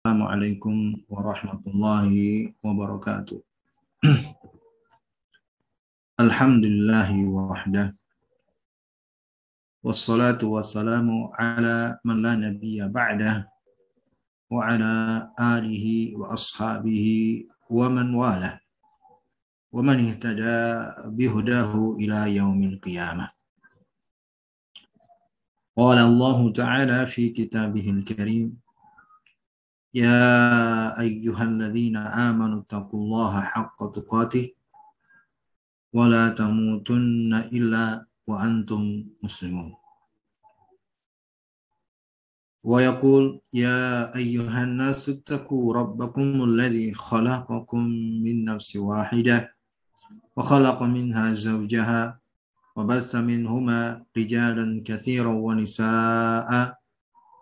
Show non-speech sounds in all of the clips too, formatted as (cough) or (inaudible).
Assalamualaikum warahmatullahi wabarakatuh. Alhamdulillahi wahdah. Wassalatu wassalamu ala man la nabiyya ba'dah wa ala alihi wa ashabihi wa man walah wa man ihtada bihudahu ila yaumil qiyamah. Qala Allah Ta'ala fi kitabihil karim يا أيها الذين آمنوا اتقوا الله حق تقاته ولا تموتن إلا وأنتم مسلمون ويقول يا أيها الناس اتقوا ربكم الذي خلقكم من نفس واحدة وخلق منها زوجها وبث منهما رجالا كثيرا ونساء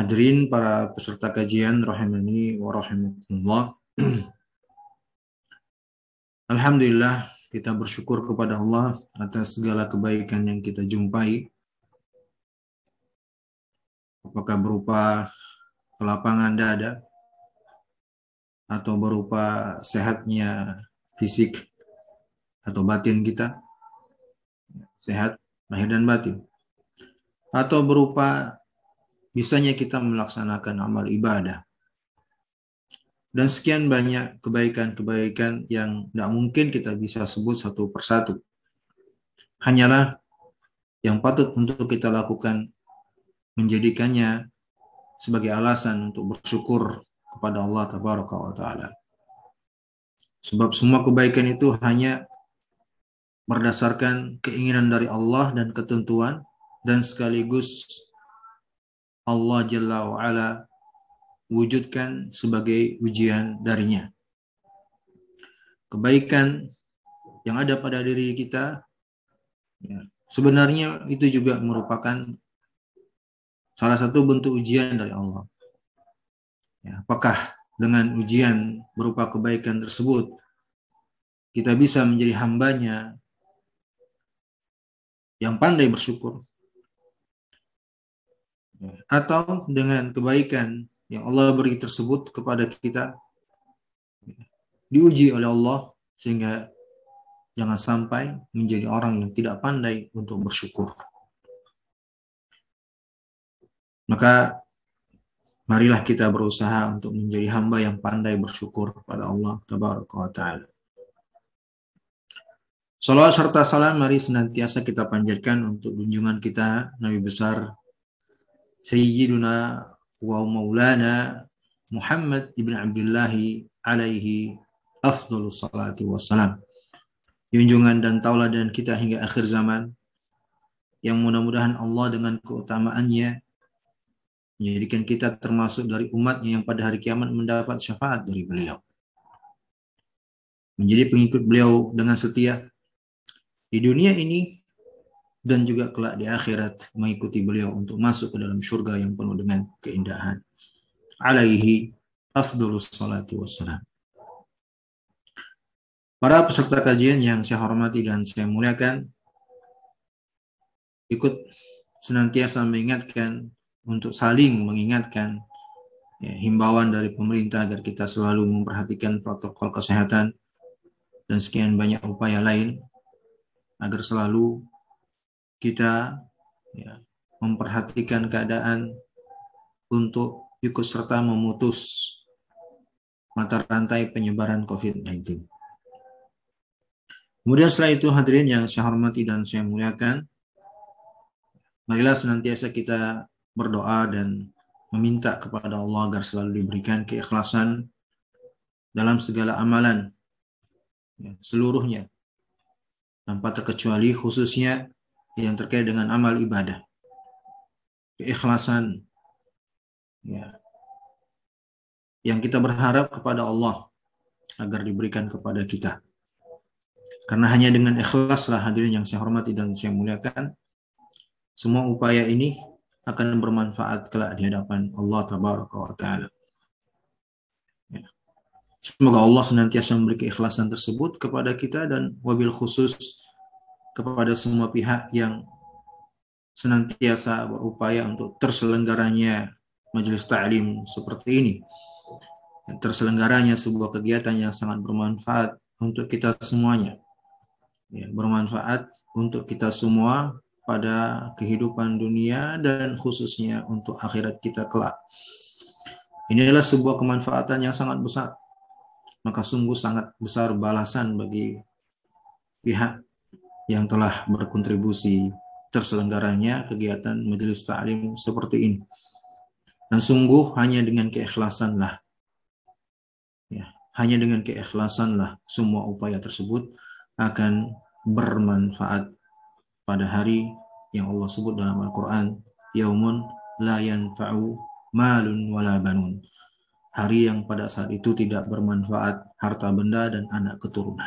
Hadirin para peserta kajian rahimani wa rahimakumullah. Alhamdulillah kita bersyukur kepada Allah atas segala kebaikan yang kita jumpai. Apakah berupa kelapangan dada atau berupa sehatnya fisik atau batin kita. Sehat lahir dan batin. Atau berupa bisanya kita melaksanakan amal ibadah. Dan sekian banyak kebaikan-kebaikan yang tidak mungkin kita bisa sebut satu persatu. Hanyalah yang patut untuk kita lakukan menjadikannya sebagai alasan untuk bersyukur kepada Allah Tabaraka wa Ta'ala. Sebab semua kebaikan itu hanya berdasarkan keinginan dari Allah dan ketentuan dan sekaligus Allah Jalla wa'ala wujudkan sebagai ujian darinya. Kebaikan yang ada pada diri kita ya, sebenarnya itu juga merupakan salah satu bentuk ujian dari Allah. Ya, apakah dengan ujian berupa kebaikan tersebut kita bisa menjadi hambanya yang pandai bersyukur atau dengan kebaikan yang Allah beri tersebut kepada kita diuji oleh Allah sehingga jangan sampai menjadi orang yang tidak pandai untuk bersyukur. Maka marilah kita berusaha untuk menjadi hamba yang pandai bersyukur kepada Allah taala. Salawat serta salam mari senantiasa kita panjatkan untuk junjungan kita Nabi besar Sayyiduna wa maulana Muhammad ibn Abdullah alaihi afdhalu salati wassalam. Junjungan dan tauladan kita hingga akhir zaman yang mudah-mudahan Allah dengan keutamaannya menjadikan kita termasuk dari umatnya yang pada hari kiamat mendapat syafaat dari beliau. Menjadi pengikut beliau dengan setia di dunia ini dan juga kelak di akhirat mengikuti beliau untuk masuk ke dalam surga yang penuh dengan keindahan. Alaihi afdulus salatu wassalam. Para peserta kajian yang saya hormati dan saya muliakan, ikut senantiasa mengingatkan untuk saling mengingatkan ya, himbauan dari pemerintah agar kita selalu memperhatikan protokol kesehatan dan sekian banyak upaya lain agar selalu kita ya, memperhatikan keadaan untuk ikut serta memutus mata rantai penyebaran COVID-19. Kemudian setelah itu hadirin yang saya hormati dan saya muliakan, marilah senantiasa kita berdoa dan meminta kepada Allah agar selalu diberikan keikhlasan dalam segala amalan ya, seluruhnya tanpa terkecuali khususnya yang terkait dengan amal ibadah. Keikhlasan. Ya. yang kita berharap kepada Allah agar diberikan kepada kita. Karena hanya dengan ikhlaslah hadirin yang saya hormati dan saya muliakan, semua upaya ini akan bermanfaat kelak di hadapan Allah Tabaraka wa Ta'ala. Ya. Semoga Allah senantiasa memberi keikhlasan tersebut kepada kita dan wabil khusus kepada semua pihak yang senantiasa berupaya untuk terselenggaranya majelis ta'lim seperti ini. Terselenggaranya sebuah kegiatan yang sangat bermanfaat untuk kita semuanya. Ya, bermanfaat untuk kita semua pada kehidupan dunia dan khususnya untuk akhirat kita kelak. Inilah sebuah kemanfaatan yang sangat besar. Maka sungguh sangat besar balasan bagi pihak yang telah berkontribusi terselenggaranya kegiatan majelis ta'lim seperti ini. Dan sungguh hanya dengan keikhlasanlah, ya, hanya dengan keikhlasanlah semua upaya tersebut akan bermanfaat pada hari yang Allah sebut dalam Al-Quran, yaumun la yanfa'u malun wala banun. Hari yang pada saat itu tidak bermanfaat harta benda dan anak keturunan.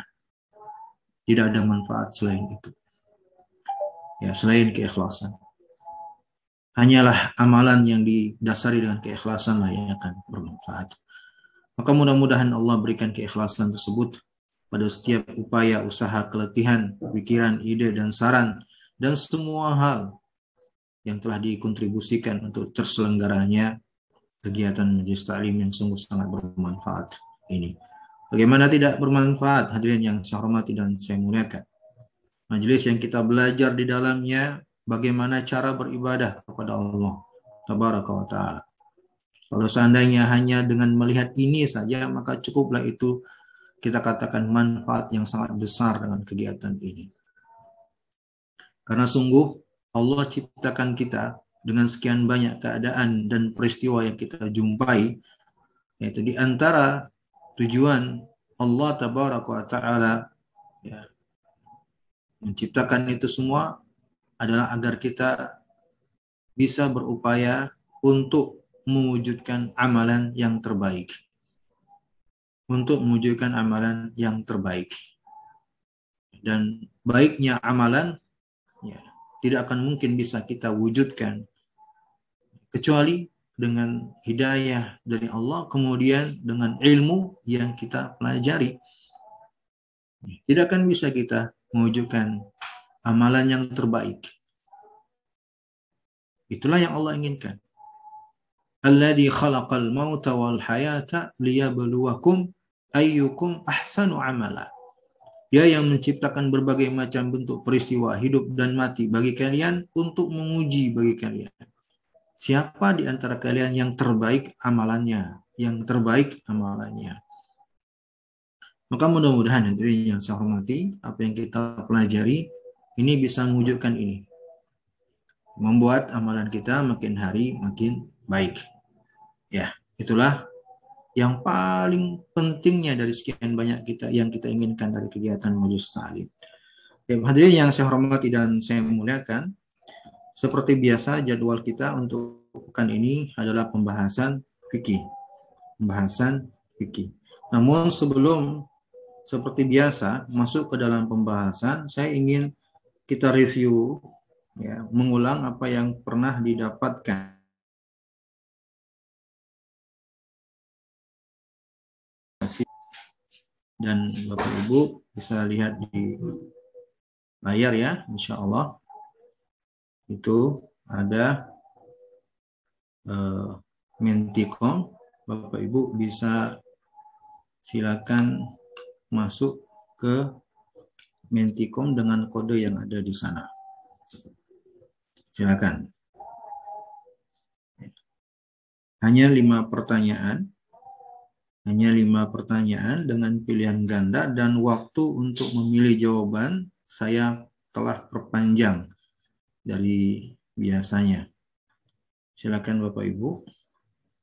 Tidak ada manfaat selain itu. Ya, selain keikhlasan hanyalah amalan yang didasari dengan keikhlasan lah yang akan bermanfaat. Maka mudah-mudahan Allah berikan keikhlasan tersebut pada setiap upaya, usaha, keletihan, pikiran, ide, dan saran, dan semua hal yang telah dikontribusikan untuk terselenggaranya kegiatan majelis taklim yang sungguh sangat bermanfaat ini. Bagaimana tidak bermanfaat hadirin yang saya hormati dan saya muliakan. Majelis yang kita belajar di dalamnya bagaimana cara beribadah kepada Allah tabaraka wa taala. Kalau seandainya hanya dengan melihat ini saja maka cukuplah itu kita katakan manfaat yang sangat besar dengan kegiatan ini. Karena sungguh Allah ciptakan kita dengan sekian banyak keadaan dan peristiwa yang kita jumpai yaitu di antara tujuan Allah tabaraka wa taala ya, menciptakan itu semua adalah agar kita bisa berupaya untuk mewujudkan amalan yang terbaik. Untuk mewujudkan amalan yang terbaik. Dan baiknya amalan ya, tidak akan mungkin bisa kita wujudkan kecuali dengan hidayah dari Allah, kemudian dengan ilmu yang kita pelajari. Tidak akan bisa kita mewujudkan amalan yang terbaik. Itulah yang Allah inginkan. Alladhi khalaqal mauta wal hayata liyabluwakum ayyukum ahsanu amala. Dia yang menciptakan berbagai macam bentuk peristiwa hidup dan mati bagi kalian untuk menguji bagi kalian. Siapa di antara kalian yang terbaik amalannya? Yang terbaik amalannya. Maka mudah-mudahan hadirin yang saya hormati, apa yang kita pelajari ini bisa mewujudkan ini. Membuat amalan kita makin hari makin baik. Ya, itulah yang paling pentingnya dari sekian banyak kita yang kita inginkan dari kegiatan majelis ta'lim. Ya, hadirin yang saya hormati dan saya muliakan, seperti biasa jadwal kita untuk pekan ini adalah pembahasan fikih. Pembahasan fikih. Namun sebelum seperti biasa masuk ke dalam pembahasan, saya ingin kita review ya, mengulang apa yang pernah didapatkan. Dan Bapak Ibu bisa lihat di layar ya, insya Allah. Itu ada uh, Mentikom. Bapak Ibu bisa silakan masuk ke Mentikom dengan kode yang ada di sana. Silakan. Hanya lima pertanyaan, hanya lima pertanyaan dengan pilihan ganda dan waktu untuk memilih jawaban saya telah perpanjang dari biasanya. Silakan Bapak Ibu,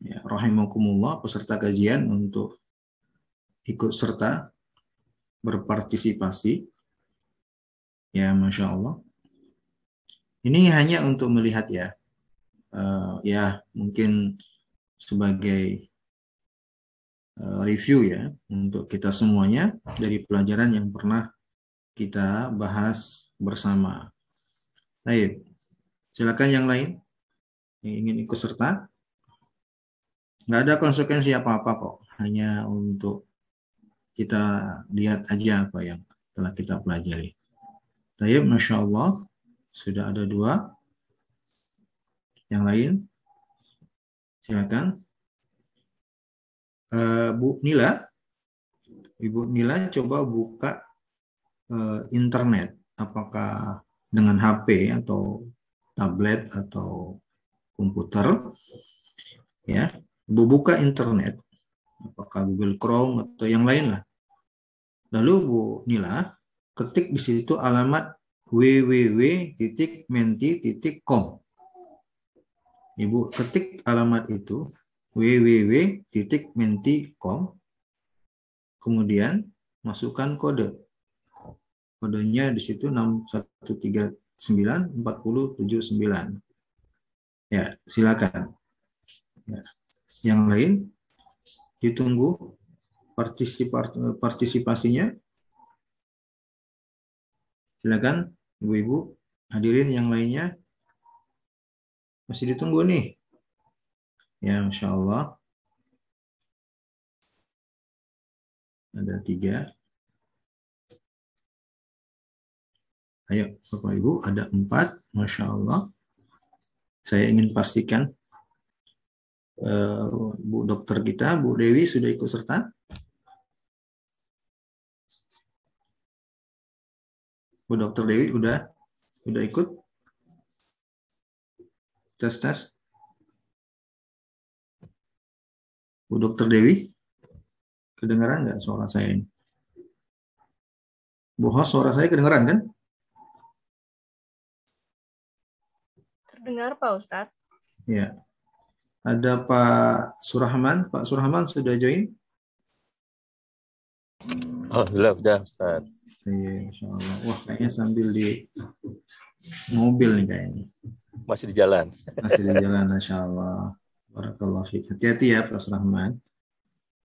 ya, rahimakumullah peserta kajian untuk ikut serta berpartisipasi Ya, masya Allah. Ini hanya untuk melihat ya, uh, ya mungkin sebagai uh, review ya untuk kita semuanya dari pelajaran yang pernah kita bahas bersama. Baik, silakan yang lain yang ingin ikut serta. Nggak ada konsekuensi apa-apa kok, hanya untuk kita lihat aja apa yang telah kita pelajari. Tayyip, Masya Allah, sudah ada dua. Yang lain, silakan. Uh, Bu Nila, Ibu Nila coba buka uh, internet, apakah dengan HP atau tablet atau komputer, ya, Bu buka internet, apakah Google Chrome atau yang lain lah. Lalu Bu Nila ketik di situ alamat www.menti.com. Ibu ketik alamat itu www.menti.com. Kemudian masukkan kode. Kodenya di situ 61394079. Ya, silakan. Ya. Yang lain ditunggu partisipasinya Silakan Ibu-ibu, hadirin yang lainnya. Masih ditunggu nih. Ya, Masya Allah. Ada tiga. Ayo, Bapak Ibu, ada empat. Masya Allah. Saya ingin pastikan uh, Bu dokter kita, Bu Dewi sudah ikut serta. Bu Dokter Dewi udah udah ikut tes tes Bu Dokter Dewi kedengaran nggak suara saya ini Bu Hos suara saya kedengaran kan terdengar Pak Ustadz ya ada Pak Surahman Pak Surahman sudah join Oh, sudah, sudah, Ustaz. Iya, insya Allah. Wah, kayaknya sambil di mobil nih kayaknya. Masih di jalan. Masih di jalan, insya Allah. Barakallah Hati-hati ya, Pak Rahman.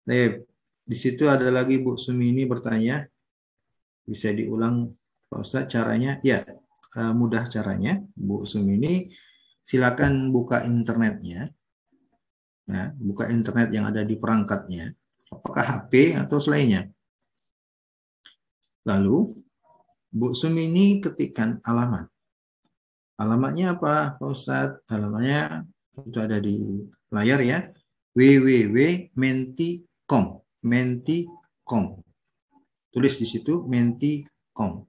Nah, di situ ada lagi Bu Sumini bertanya, bisa diulang Pak Ustaz caranya? Ya, eh, mudah caranya. Bu Sumini, silakan buka internetnya. Nah, buka internet yang ada di perangkatnya. Apakah HP atau selainnya? Lalu Bu Sumini ketikkan alamat. Alamatnya apa, Pak Ustadz? Alamatnya itu ada di layar ya. www.menti.com. Menti.com. Tulis di situ menti.com.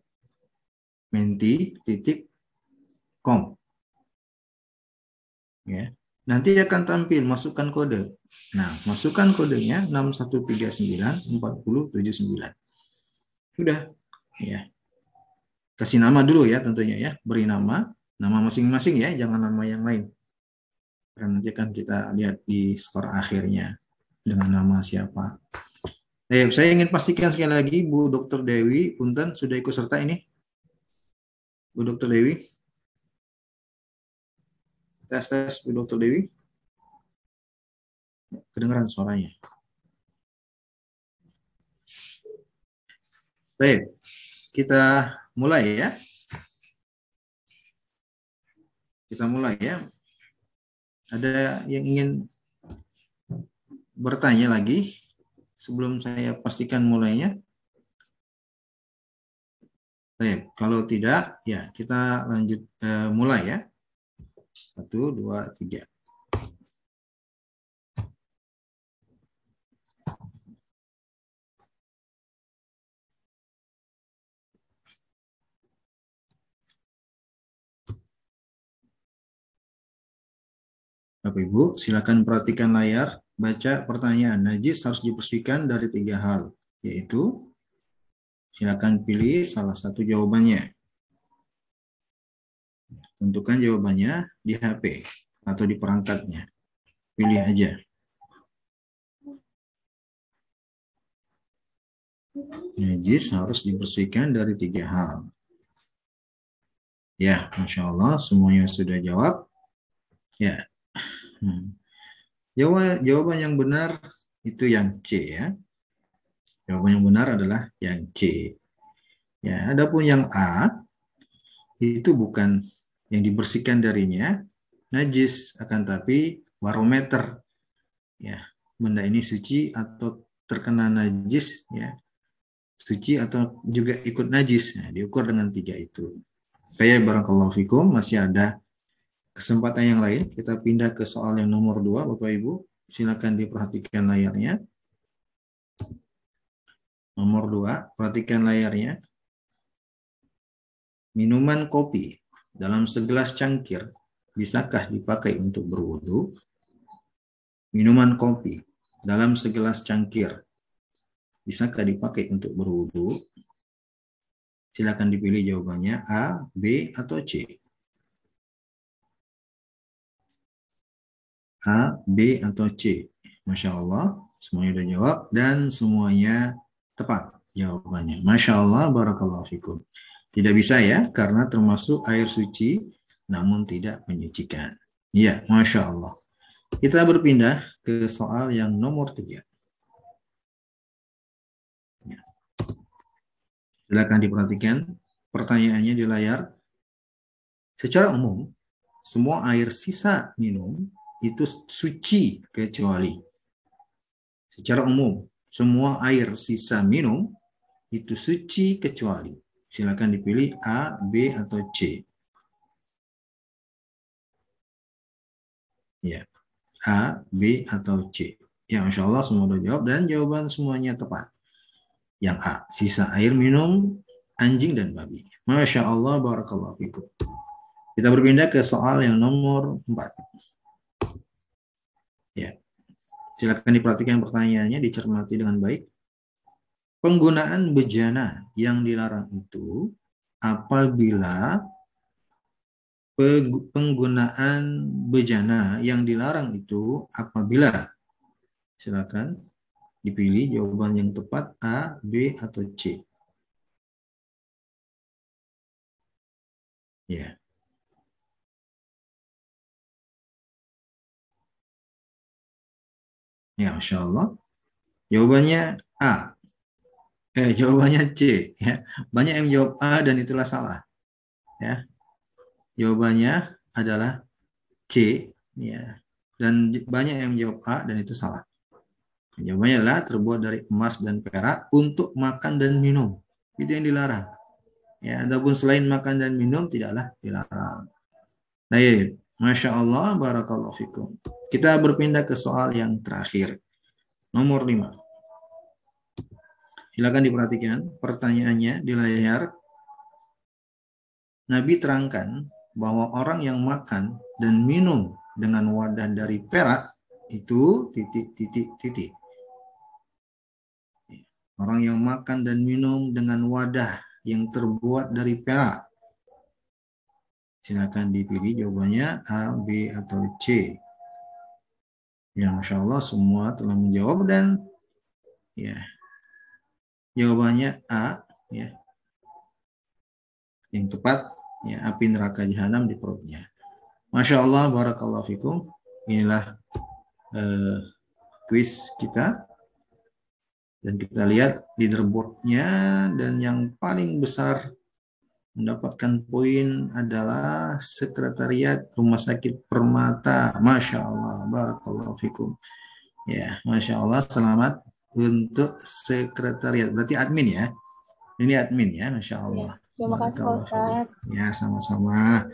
Menti titik com. Ya. Nanti akan tampil masukkan kode. Nah, masukkan kodenya 61394079. Sudah. Ya. Kasih nama dulu ya tentunya ya. Beri nama. Nama masing-masing ya. Jangan nama yang lain. Karena nanti akan kita lihat di skor akhirnya. Dengan nama siapa. Eh, saya ingin pastikan sekali lagi Bu Dr. Dewi, Punten sudah ikut serta ini? Bu Dr. Dewi? Tes tes Bu Dr. Dewi? Kedengaran suaranya. Baik, kita mulai ya. Kita mulai ya. Ada yang ingin bertanya lagi sebelum saya pastikan mulainya? Baik, kalau tidak, ya kita lanjut uh, mulai ya. Satu, dua, tiga. Bapak Ibu, silakan perhatikan layar, baca pertanyaan. Najis harus dibersihkan dari tiga hal, yaitu silakan pilih salah satu jawabannya. Tentukan jawabannya di HP atau di perangkatnya. Pilih aja. Najis harus dibersihkan dari tiga hal. Ya, Insya Allah semuanya sudah jawab. Ya, Hmm. Jawaban, jawaban yang benar Itu yang C ya. Jawaban yang benar adalah yang C. Ya, adapun yang A itu bukan yang dibersihkan darinya najis akan tapi barometer ya benda ini suci atau terkena najis ya. Suci atau juga ikut najis. Ya, diukur dengan tiga itu. Kayak barakallahu fikum. Masih ada kesempatan yang lain. Kita pindah ke soal yang nomor dua bapak ibu. Silakan diperhatikan layarnya. Nomor dua perhatikan layarnya. Minuman kopi dalam segelas cangkir bisakah dipakai untuk berwudu? Minuman kopi dalam segelas cangkir bisakah dipakai untuk berwudu? Silakan dipilih jawabannya A, B, atau C. A, B, atau C. Masya Allah, semuanya sudah jawab dan semuanya tepat jawabannya. Masya Allah, barakallahu fikum. Tidak bisa ya, karena termasuk air suci, namun tidak menyucikan. Ya, Masya Allah. Kita berpindah ke soal yang nomor tiga. Ya. Silakan diperhatikan pertanyaannya di layar. Secara umum, semua air sisa minum itu suci kecuali. Secara umum, semua air sisa minum itu suci kecuali Silakan dipilih A, B, atau C. Ya, A, B, atau C. Ya, Masya Allah semua sudah jawab dan jawaban semuanya tepat. Yang A, sisa air minum anjing dan babi. Masya Allah, barakallahu fikum. Kita berpindah ke soal yang nomor 4. Ya, silakan diperhatikan pertanyaannya, dicermati dengan baik. Penggunaan bejana yang dilarang itu apabila penggunaan bejana yang dilarang itu apabila silakan dipilih jawaban yang tepat A, B atau C. Ya. Ya, Masya Allah. Jawabannya A. Eh, jawabannya C. Ya. Banyak yang jawab A dan itulah salah. Ya. Jawabannya adalah C. Ya. Dan banyak yang jawab A dan itu salah. Jawabannya adalah terbuat dari emas dan perak untuk makan dan minum. Itu yang dilarang. Ya, adapun selain makan dan minum tidaklah dilarang. Baik, Masya Allah, Barakallahu Fikum. Kita berpindah ke soal yang terakhir. Nomor lima. Silakan diperhatikan pertanyaannya di layar. Nabi terangkan bahwa orang yang makan dan minum dengan wadah dari perak itu titik titik titik. Orang yang makan dan minum dengan wadah yang terbuat dari perak. Silakan dipilih jawabannya A, B, atau C. Ya, Masya Allah semua telah menjawab dan ya Jawabannya A ya. Yang tepat ya api neraka jahanam di perutnya. Masya Allah, barakallahu fikum. Inilah uh, quiz kita. Dan kita lihat leaderboardnya dan yang paling besar mendapatkan poin adalah Sekretariat Rumah Sakit Permata. Masya Allah, barakallahu fikum. Ya, Masya Allah, selamat untuk sekretariat. Berarti admin ya. Ini admin ya, Masya Allah. Terima kasih Ustaz. Ya, sama-sama.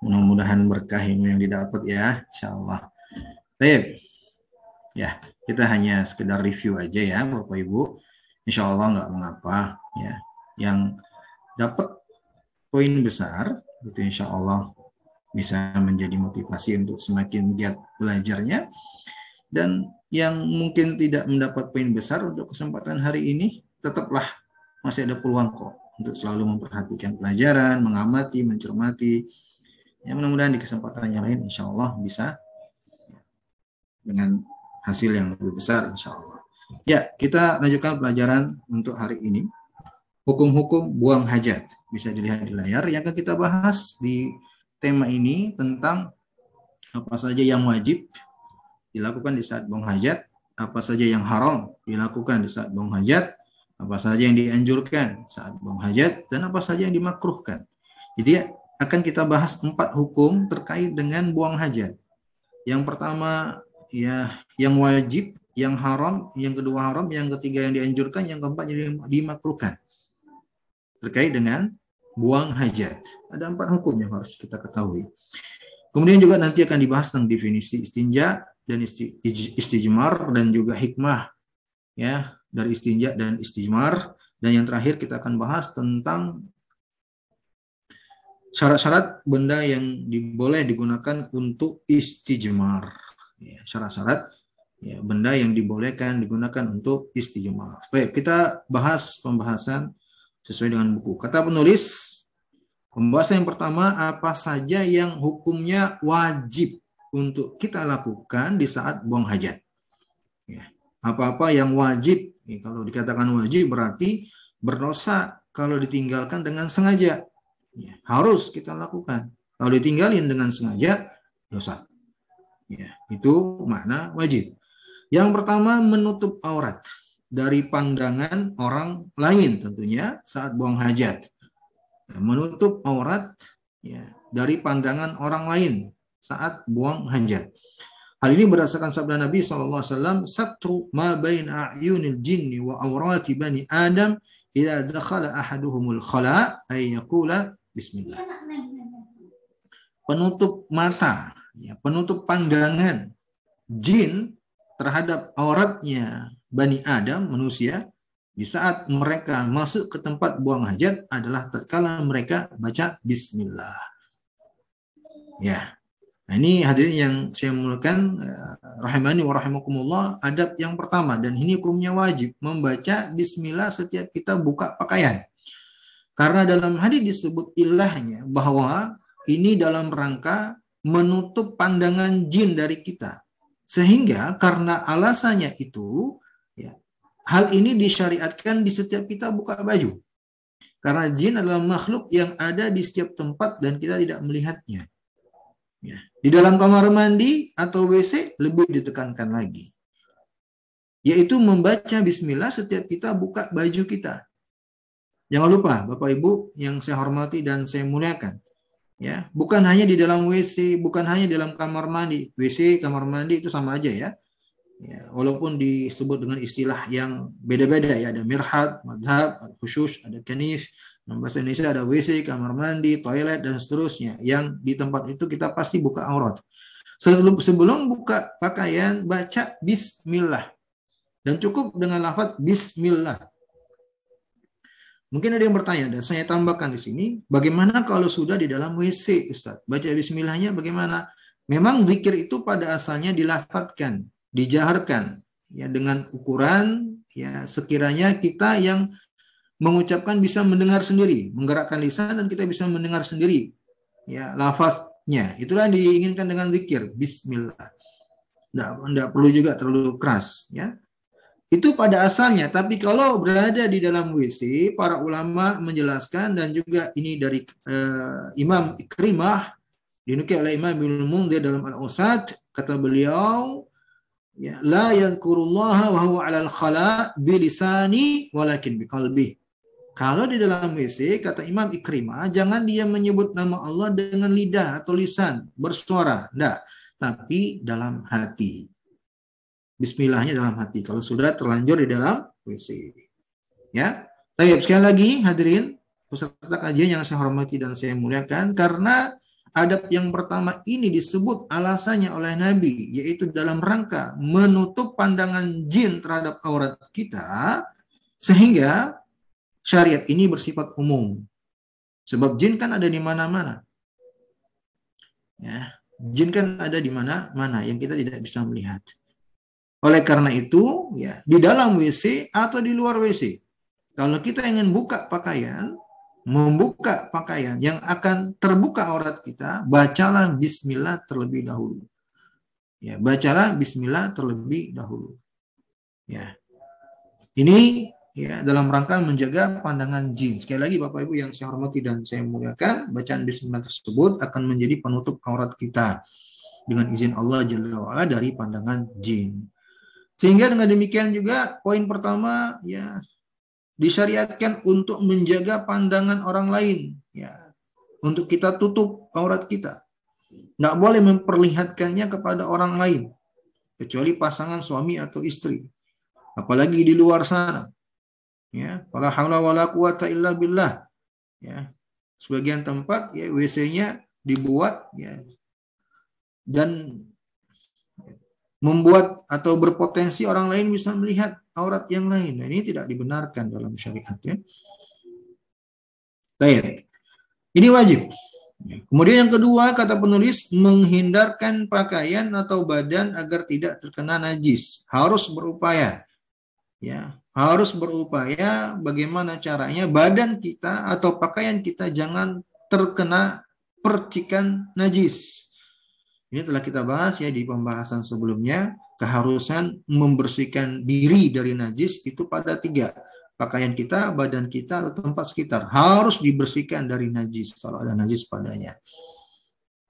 Mudah-mudahan berkah ilmu yang didapat ya, Insya Allah. Baik. Ya, kita hanya sekedar review aja ya, Bapak Ibu. Insya Allah nggak mengapa ya. Yang dapat poin besar, itu Insya Allah bisa menjadi motivasi untuk semakin giat belajarnya. Dan yang mungkin tidak mendapat poin besar untuk kesempatan hari ini, tetaplah masih ada peluang kok untuk selalu memperhatikan pelajaran, mengamati, mencermati. Ya, mudah-mudahan di kesempatan yang lain insya Allah bisa dengan hasil yang lebih besar insya Allah. Ya, kita lanjutkan pelajaran untuk hari ini. Hukum-hukum buang hajat. Bisa dilihat di layar. Yang akan kita bahas di tema ini tentang apa saja yang wajib dilakukan di saat buang hajat, apa saja yang haram dilakukan di saat buang hajat, apa saja yang dianjurkan saat buang hajat, dan apa saja yang dimakruhkan. Jadi akan kita bahas empat hukum terkait dengan buang hajat. Yang pertama ya yang wajib, yang haram, yang kedua haram, yang ketiga yang dianjurkan, yang keempat yang dimakruhkan. Terkait dengan buang hajat. Ada empat hukum yang harus kita ketahui. Kemudian juga nanti akan dibahas tentang definisi istinja dan istijmar dan juga hikmah ya dari istinja dan istijmar dan yang terakhir kita akan bahas tentang syarat-syarat benda yang boleh digunakan untuk istijmar. Ya, syarat-syarat ya, benda yang dibolehkan digunakan untuk istijmar. Baik, kita bahas pembahasan sesuai dengan buku. Kata penulis, Pembahasan yang pertama, apa saja yang hukumnya wajib untuk kita lakukan di saat buang hajat. Ya. Apa-apa yang wajib, ya, kalau dikatakan wajib berarti berdosa kalau ditinggalkan dengan sengaja. Ya, harus kita lakukan. Kalau ditinggalin dengan sengaja, dosa. Ya, itu makna wajib. Yang pertama, menutup aurat dari pandangan orang lain tentunya saat buang hajat menutup aurat ya, dari pandangan orang lain saat buang hajat. Hal ini berdasarkan sabda Nabi SAW, Satru ma bain a'yunil jinni wa awrati bani Adam ila dakhala ahaduhumul khala ay yaqula bismillah. Penutup mata, ya, penutup pandangan jin terhadap auratnya Bani Adam, manusia, di saat mereka masuk ke tempat buang hajat adalah tatkala mereka baca bismillah. Ya. Nah, ini hadirin yang saya mulakan eh, rahimani wa rahimakumullah adab yang pertama dan ini hukumnya wajib membaca bismillah setiap kita buka pakaian. Karena dalam hadis disebut ilahnya bahwa ini dalam rangka menutup pandangan jin dari kita. Sehingga karena alasannya itu Hal ini disyariatkan di setiap kita buka baju. Karena jin adalah makhluk yang ada di setiap tempat dan kita tidak melihatnya. Ya. Di dalam kamar mandi atau WC lebih ditekankan lagi. Yaitu membaca bismillah setiap kita buka baju kita. Jangan lupa Bapak Ibu yang saya hormati dan saya muliakan. Ya, bukan hanya di dalam WC, bukan hanya di dalam kamar mandi. WC, kamar mandi itu sama aja ya. Ya, walaupun disebut dengan istilah yang beda-beda ya, ada mirhat, madhab, khusus, ada kanif, bahasa Indonesia ada WC, kamar mandi, toilet, dan seterusnya. Yang di tempat itu kita pasti buka aurat. Sebelum, sebelum buka pakaian, baca Bismillah. Dan cukup dengan lafaz Bismillah. Mungkin ada yang bertanya, dan saya tambahkan di sini, bagaimana kalau sudah di dalam WC, Ustaz? Baca Bismillahnya bagaimana? Memang zikir itu pada asalnya dilafatkan, dijaharkan ya dengan ukuran ya sekiranya kita yang mengucapkan bisa mendengar sendiri, menggerakkan lisan dan kita bisa mendengar sendiri ya lafaznya. Itulah yang diinginkan dengan zikir bismillah. Tidak, tidak perlu juga terlalu keras ya. Itu pada asalnya, tapi kalau berada di dalam WC, para ulama menjelaskan dan juga ini dari uh, Imam Ikrimah dinukil oleh Imam Ibnu Munzir dalam Al-Usad kata beliau ya la yadhkurullaha wa huwa 'alal khala bilisani walakin biqalbi. Kalau di dalam WC kata Imam Ikrimah jangan dia menyebut nama Allah dengan lidah atau lisan bersuara, enggak, tapi dalam hati. Bismillahnya dalam hati kalau sudah terlanjur di dalam WC. Ya. Baik, sekali lagi hadirin peserta kajian yang saya hormati dan saya muliakan karena Adab yang pertama ini disebut alasannya oleh Nabi, yaitu dalam rangka menutup pandangan jin terhadap aurat kita, sehingga syariat ini bersifat umum. Sebab jin kan ada di mana-mana. Ya, jin kan ada di mana-mana yang kita tidak bisa melihat. Oleh karena itu, ya di dalam WC atau di luar WC, kalau kita ingin buka pakaian, membuka pakaian yang akan terbuka aurat kita, bacalah bismillah terlebih dahulu. Ya, bacalah bismillah terlebih dahulu. Ya. Ini ya dalam rangka menjaga pandangan jin. Sekali lagi Bapak Ibu yang saya hormati dan saya muliakan, bacaan bismillah tersebut akan menjadi penutup aurat kita dengan izin Allah Jalla dari pandangan jin. Sehingga dengan demikian juga poin pertama ya disyariatkan untuk menjaga pandangan orang lain ya untuk kita tutup aurat kita nggak boleh memperlihatkannya kepada orang lain kecuali pasangan suami atau istri apalagi di luar sana ya wala haula wala quwata illa billah ya sebagian tempat ya WC-nya dibuat ya dan membuat atau berpotensi orang lain bisa melihat aurat yang lain. Nah, ini tidak dibenarkan dalam syariat ya. Baik. Ini wajib. Kemudian yang kedua kata penulis menghindarkan pakaian atau badan agar tidak terkena najis. Harus berupaya. Ya, harus berupaya bagaimana caranya badan kita atau pakaian kita jangan terkena percikan najis. Ini telah kita bahas ya di pembahasan sebelumnya, keharusan membersihkan diri dari najis itu pada tiga. Pakaian kita, badan kita, atau tempat sekitar. Harus dibersihkan dari najis kalau ada najis padanya.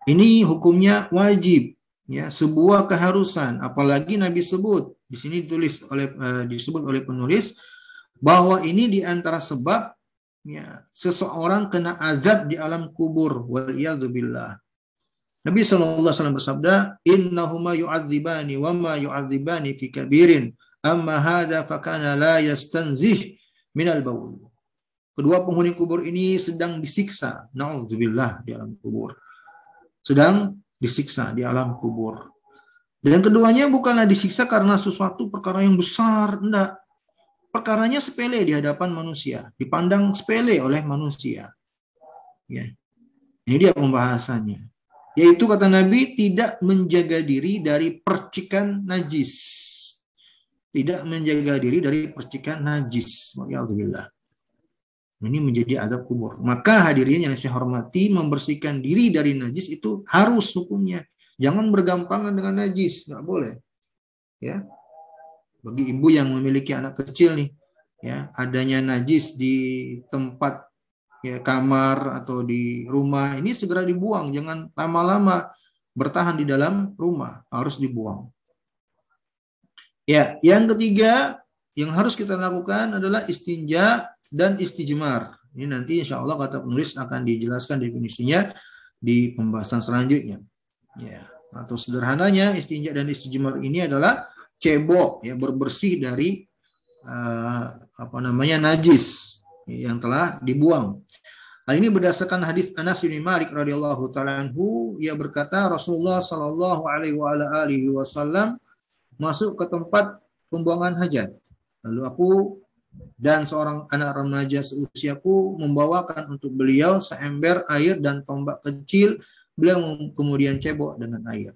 Ini hukumnya wajib, ya sebuah keharusan. Apalagi Nabi sebut di sini ditulis oleh uh, disebut oleh penulis bahwa ini di antara sebab ya seseorang kena azab di alam kubur wal billah Nabi SAW bersabda, Innahuma yu'adzibani wa ma yu'adzibani fi kabirin, amma hadha fakana la yastanzih minal baul. Kedua penghuni kubur ini sedang disiksa, na'udzubillah di alam kubur. Sedang disiksa di alam kubur. Dan keduanya bukanlah disiksa karena sesuatu perkara yang besar, enggak. Perkaranya sepele di hadapan manusia, dipandang sepele oleh manusia. Ya. Ini dia pembahasannya yaitu kata Nabi tidak menjaga diri dari percikan najis. Tidak menjaga diri dari percikan najis. Alhamdulillah. Ini menjadi adab kubur. Maka hadirin yang saya hormati, membersihkan diri dari najis itu harus hukumnya. Jangan bergampangan dengan najis, nggak boleh. Ya, bagi ibu yang memiliki anak kecil nih, ya adanya najis di tempat ya kamar atau di rumah ini segera dibuang jangan lama-lama bertahan di dalam rumah harus dibuang ya yang ketiga yang harus kita lakukan adalah istinja dan istijmar ini nanti insya Allah kata penulis akan dijelaskan definisinya di pembahasan selanjutnya ya atau sederhananya istinja dan istijmar ini adalah cebok ya berbersih dari uh, apa namanya najis yang telah dibuang. Hal ini berdasarkan hadis Anas bin Malik radhiyallahu taala anhu ia berkata Rasulullah sallallahu alaihi wasallam masuk ke tempat pembuangan hajat. Lalu aku dan seorang anak remaja seusiaku membawakan untuk beliau seember air dan tombak kecil. Beliau kemudian cebok dengan air.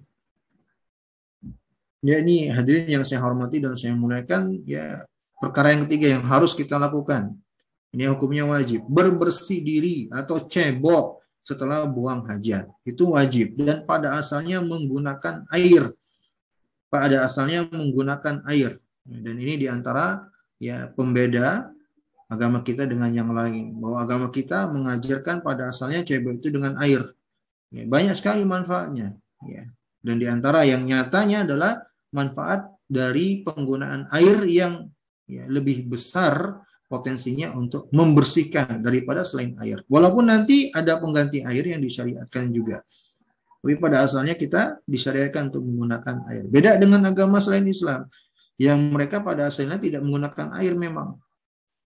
Ya ini hadirin yang saya hormati dan saya muliakan ya perkara yang ketiga yang harus kita lakukan ini hukumnya wajib. Berbersih diri atau cebok setelah buang hajat. Itu wajib. Dan pada asalnya menggunakan air. Pada asalnya menggunakan air. Dan ini di antara ya pembeda agama kita dengan yang lain. Bahwa agama kita mengajarkan pada asalnya cebok itu dengan air. Ya, banyak sekali manfaatnya. Ya. Dan di antara yang nyatanya adalah manfaat dari penggunaan air yang ya, lebih besar potensinya untuk membersihkan daripada selain air. Walaupun nanti ada pengganti air yang disyariatkan juga. Tapi pada asalnya kita disyariatkan untuk menggunakan air. Beda dengan agama selain Islam yang mereka pada asalnya tidak menggunakan air memang.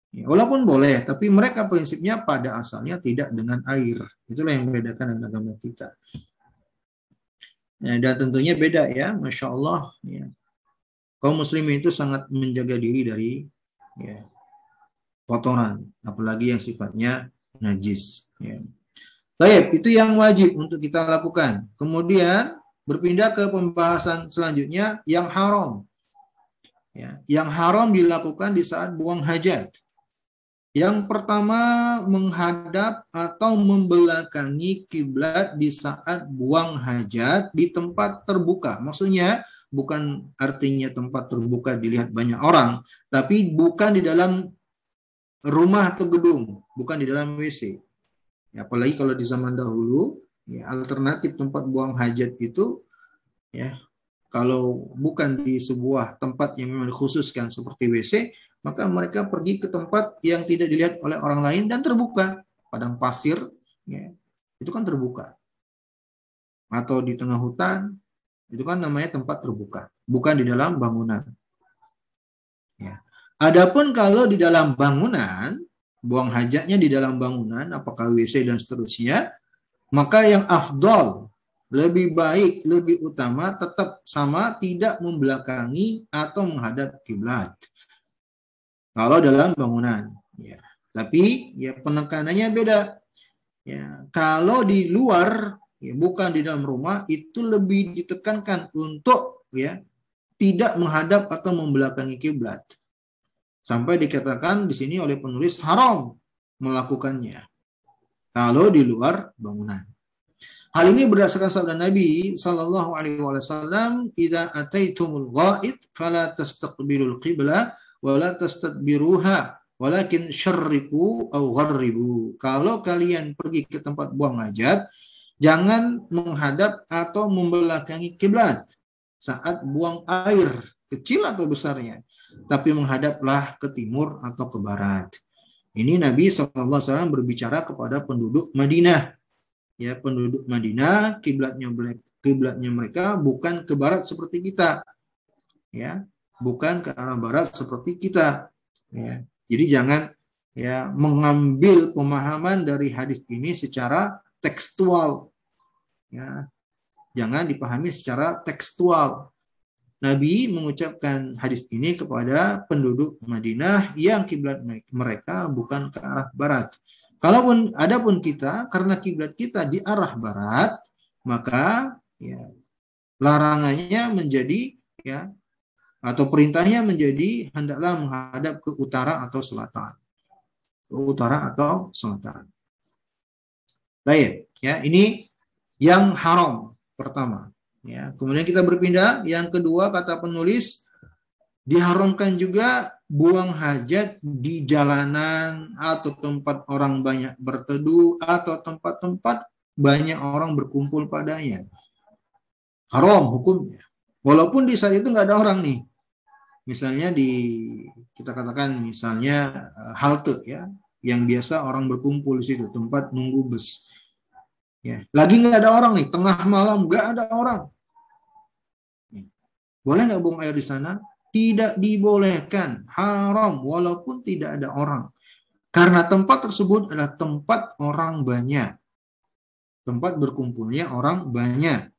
Ya, walaupun boleh, tapi mereka prinsipnya pada asalnya tidak dengan air. Itulah yang membedakan dengan agama kita. Ya, dan tentunya beda ya, masya Allah. Ya. Kaum muslimin itu sangat menjaga diri dari ya, kotoran, apalagi yang sifatnya najis. Ya. Baik, itu yang wajib untuk kita lakukan. Kemudian berpindah ke pembahasan selanjutnya yang haram. Ya, yang haram dilakukan di saat buang hajat. Yang pertama menghadap atau membelakangi kiblat di saat buang hajat di tempat terbuka. Maksudnya bukan artinya tempat terbuka dilihat banyak orang, tapi bukan di dalam rumah atau gedung, bukan di dalam WC. Ya, apalagi kalau di zaman dahulu, ya, alternatif tempat buang hajat itu ya kalau bukan di sebuah tempat yang memang dikhususkan seperti WC, maka mereka pergi ke tempat yang tidak dilihat oleh orang lain dan terbuka. Padang pasir, ya, itu kan terbuka. Atau di tengah hutan, itu kan namanya tempat terbuka, bukan di dalam bangunan. Ya. Adapun kalau di dalam bangunan, buang hajatnya di dalam bangunan, apakah WC dan seterusnya, maka yang afdol lebih baik, lebih utama tetap sama tidak membelakangi atau menghadap kiblat. Kalau dalam bangunan, ya. Tapi ya penekanannya beda. Ya, kalau di luar, ya, bukan di dalam rumah, itu lebih ditekankan untuk ya tidak menghadap atau membelakangi kiblat. Sampai dikatakan di sini oleh penulis haram melakukannya. Kalau di luar bangunan. Hal ini berdasarkan sabda Nabi Sallallahu Alaihi Wasallam, "Ida ataitumul ghaid, fala tastaqbilul qibla, wala tastadbiruha, walakin syarriku au gharribu." Kalau kalian pergi ke tempat buang hajat, jangan menghadap atau membelakangi kiblat saat buang air kecil atau besarnya, tapi menghadaplah ke timur atau ke barat. Ini Nabi SAW berbicara kepada penduduk Madinah ya penduduk Madinah kiblatnya kiblatnya mereka bukan ke barat seperti kita. Ya bukan ke arah barat seperti kita. Ya jadi jangan ya mengambil pemahaman dari hadis ini secara tekstual. Ya jangan dipahami secara tekstual. Nabi mengucapkan hadis ini kepada penduduk Madinah yang kiblat mereka bukan ke arah barat Kalaupun adapun kita karena kiblat kita di arah barat, maka ya larangannya menjadi ya atau perintahnya menjadi hendaklah menghadap ke utara atau selatan. Ke utara atau selatan. Baik, ya ini yang haram pertama. Ya, kemudian kita berpindah yang kedua kata penulis diharamkan juga buang hajat di jalanan atau tempat orang banyak berteduh atau tempat-tempat banyak orang berkumpul padanya. Haram hukumnya. Walaupun di saat itu nggak ada orang nih. Misalnya di kita katakan misalnya eh, halte ya, yang biasa orang berkumpul di situ tempat nunggu bus. Ya, lagi nggak ada orang nih, tengah malam nggak ada orang. Boleh nggak buang air di sana? Tidak dibolehkan, haram walaupun tidak ada orang. Karena tempat tersebut adalah tempat orang banyak. Tempat berkumpulnya orang banyak.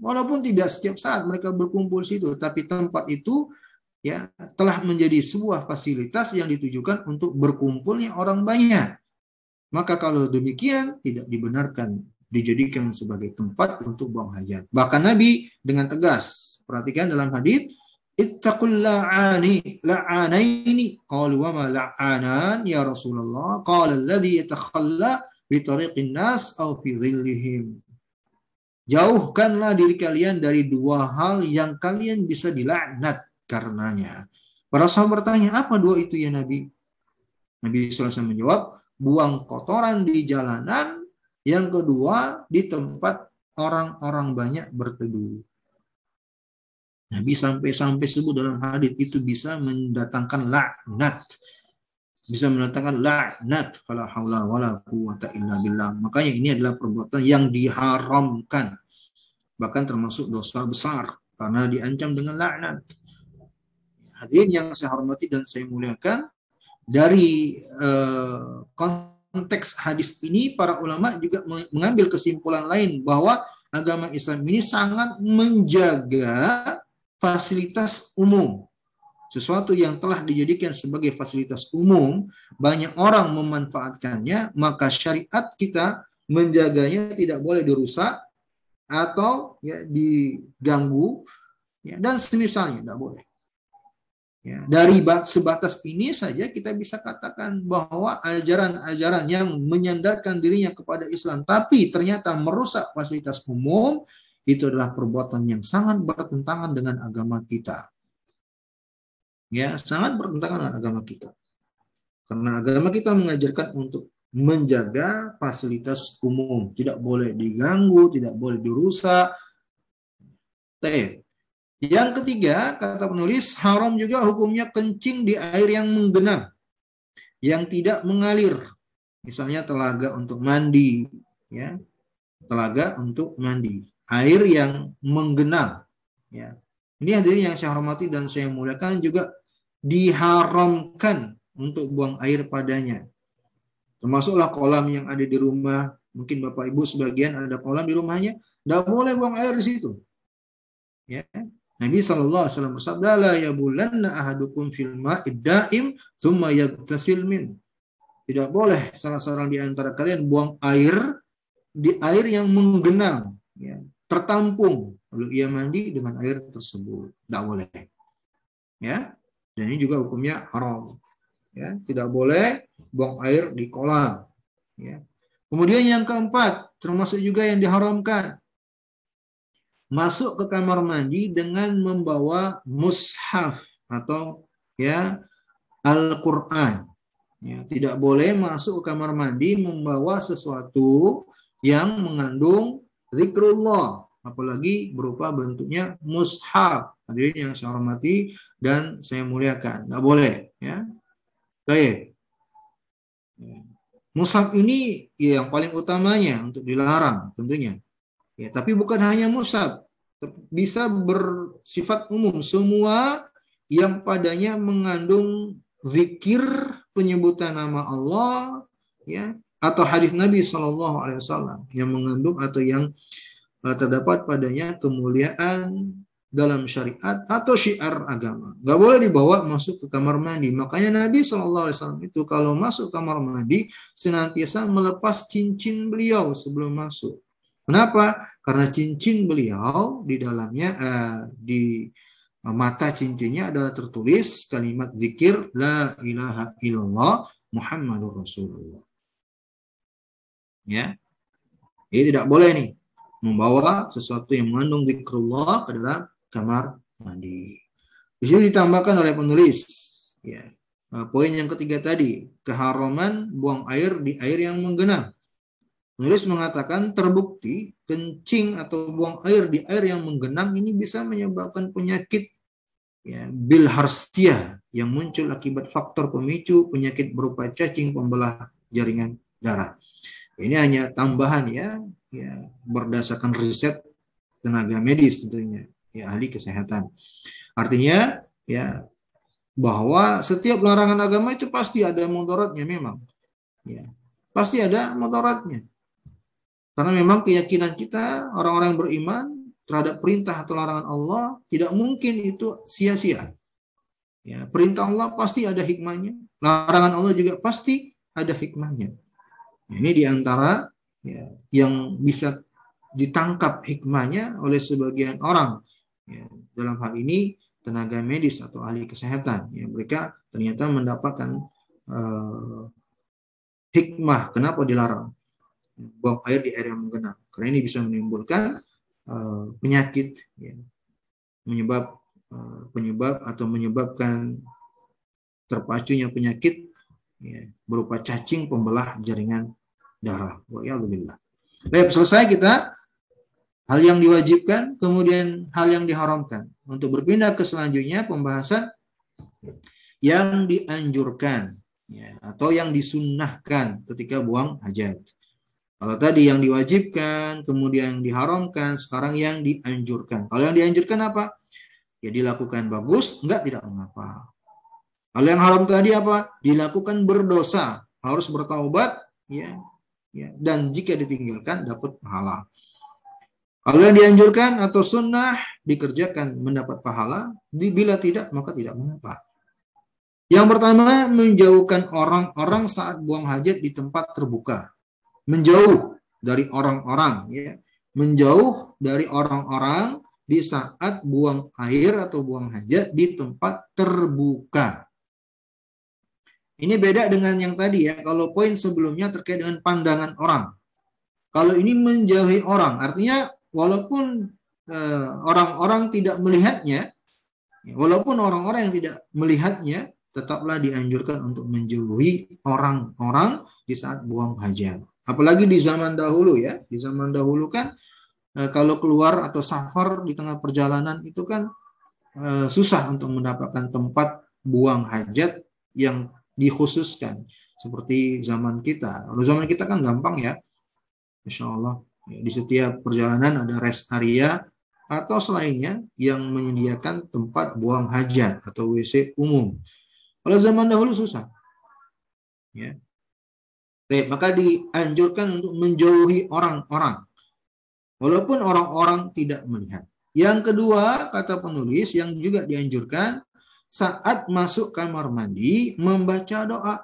Walaupun tidak setiap saat mereka berkumpul situ, tapi tempat itu ya telah menjadi sebuah fasilitas yang ditujukan untuk berkumpulnya orang banyak. Maka kalau demikian tidak dibenarkan dijadikan sebagai tempat untuk buang hajat. Bahkan Nabi dengan tegas, perhatikan dalam hadis ittaqul la'ani la'anaini qalu wa ma la'anan ya Rasulullah qala alladhi yatakhalla bi tariqin nas aw fi dhillihim Jauhkanlah diri kalian dari dua hal yang kalian bisa dilaknat karenanya. Para sahabat bertanya, apa dua itu ya Nabi? Nabi SAW menjawab, buang kotoran di jalanan, yang kedua di tempat orang-orang banyak berteduh. Nabi sampai-sampai sebut dalam hadis itu bisa mendatangkan laknat. Bisa mendatangkan laknat. Fala haula wala quwata illa billah. Makanya ini adalah perbuatan yang diharamkan. Bahkan termasuk dosa besar. Karena diancam dengan laknat. Hadirin yang saya hormati dan saya muliakan. Dari uh, konteks hadis ini, para ulama juga mengambil kesimpulan lain bahwa agama Islam ini sangat menjaga fasilitas umum. Sesuatu yang telah dijadikan sebagai fasilitas umum, banyak orang memanfaatkannya, maka syariat kita menjaganya tidak boleh dirusak atau ya diganggu ya, dan semisalnya tidak boleh. Ya, dari sebatas ini saja kita bisa katakan bahwa ajaran-ajaran yang menyandarkan dirinya kepada Islam tapi ternyata merusak fasilitas umum itu adalah perbuatan yang sangat bertentangan dengan agama kita. Ya, sangat bertentangan dengan agama kita. Karena agama kita mengajarkan untuk menjaga fasilitas umum, tidak boleh diganggu, tidak boleh dirusak. T. Yang ketiga, kata penulis, haram juga hukumnya kencing di air yang menggenang, yang tidak mengalir. Misalnya telaga untuk mandi, ya, telaga untuk mandi, air yang menggenang, ya. Ini hadirin yang saya hormati dan saya muliakan juga diharamkan untuk buang air padanya. Termasuklah kolam yang ada di rumah, mungkin Bapak Ibu sebagian ada kolam di rumahnya, tidak boleh buang air di situ. Ya, Nabi Shallallahu Alaihi Wasallam bersabda, "La yabulanna ahadukum fil ma'id daim, thumma yagtasil min." Tidak boleh salah seorang di antara kalian buang air di air yang menggenang, ya, tertampung, lalu ia mandi dengan air tersebut. Tidak boleh. Ya, dan ini juga hukumnya haram. Ya, tidak boleh buang air di kolam. Ya. Kemudian yang keempat, termasuk juga yang diharamkan, masuk ke kamar mandi dengan membawa mushaf atau ya Al-Qur'an. Ya, tidak boleh masuk ke kamar mandi membawa sesuatu yang mengandung zikrullah, apalagi berupa bentuknya mushaf. Hadirin yang saya hormati dan saya muliakan. Tidak boleh, ya. Baik. Mushaf ini ya, yang paling utamanya untuk dilarang tentunya. Ya, tapi bukan hanya musab, bisa bersifat umum. Semua yang padanya mengandung zikir penyebutan nama Allah, ya, atau hadis Nabi Shallallahu Alaihi Wasallam yang mengandung atau yang uh, terdapat padanya kemuliaan dalam syariat atau syiar agama. Gak boleh dibawa masuk ke kamar mandi. Makanya Nabi Shallallahu Alaihi Wasallam itu kalau masuk kamar mandi senantiasa melepas cincin beliau sebelum masuk. Kenapa? Karena cincin beliau di dalamnya uh, di mata cincinnya adalah tertulis kalimat zikir la ilaha illallah Muhammadur Rasulullah. Ya. Jadi tidak boleh nih membawa sesuatu yang mengandung zikrullah ke dalam kamar mandi. Di sini ditambahkan oleh penulis ya. Uh, poin yang ketiga tadi, keharaman buang air di air yang menggenang. Penulis mengatakan terbukti kencing atau buang air di air yang menggenang ini bisa menyebabkan penyakit ya, bilharzia yang muncul akibat faktor pemicu penyakit berupa cacing pembelah jaringan darah. Ini hanya tambahan ya, ya berdasarkan riset tenaga medis tentunya, ya ahli kesehatan. Artinya ya bahwa setiap larangan agama itu pasti ada mudaratnya memang. Ya, pasti ada mudaratnya. Karena memang keyakinan kita orang-orang beriman terhadap perintah atau larangan Allah tidak mungkin itu sia-sia. Ya, perintah Allah pasti ada hikmahnya, larangan Allah juga pasti ada hikmahnya. Ya, ini di antara ya, yang bisa ditangkap hikmahnya oleh sebagian orang. Ya, dalam hal ini tenaga medis atau ahli kesehatan. Ya, mereka ternyata mendapatkan uh, hikmah kenapa dilarang buang air di air yang menggenang karena ini bisa menimbulkan uh, penyakit ya, menyebab uh, penyebab atau menyebabkan terpacunya penyakit ya, berupa cacing pembelah jaringan darah. Wa'iyadzubillah. Baik, selesai kita hal yang diwajibkan, kemudian hal yang diharamkan. Untuk berpindah ke selanjutnya pembahasan yang dianjurkan ya, atau yang disunnahkan ketika buang hajat. Kalau tadi yang diwajibkan, kemudian yang diharamkan, sekarang yang dianjurkan. Kalau yang dianjurkan apa? Ya dilakukan bagus, enggak tidak mengapa. Kalau yang haram tadi apa? Dilakukan berdosa, harus bertaubat, ya, ya. Dan jika ditinggalkan dapat pahala. Kalau yang dianjurkan atau sunnah dikerjakan mendapat pahala, bila tidak maka tidak mengapa. Yang pertama menjauhkan orang-orang saat buang hajat di tempat terbuka menjauh dari orang-orang ya menjauh dari orang-orang di saat buang air atau buang hajat di tempat terbuka. Ini beda dengan yang tadi ya. Kalau poin sebelumnya terkait dengan pandangan orang. Kalau ini menjauhi orang, artinya walaupun eh, orang-orang uh, tidak melihatnya, walaupun orang-orang yang tidak melihatnya, tetaplah dianjurkan untuk menjauhi orang-orang di saat buang hajat. Apalagi di zaman dahulu ya, di zaman dahulu kan eh, kalau keluar atau safar di tengah perjalanan itu kan uh, susah untuk mendapatkan tempat buang hajat yang dikhususkan seperti zaman kita. Kalau zaman kita kan gampang ya, insya Allah di setiap perjalanan ada rest area atau selainnya yang menyediakan tempat buang hajat atau WC umum. Kalau zaman dahulu susah. Ya. Baik, maka dianjurkan untuk menjauhi orang-orang. Walaupun orang-orang tidak melihat. Yang kedua, kata penulis yang juga dianjurkan saat masuk kamar mandi membaca doa.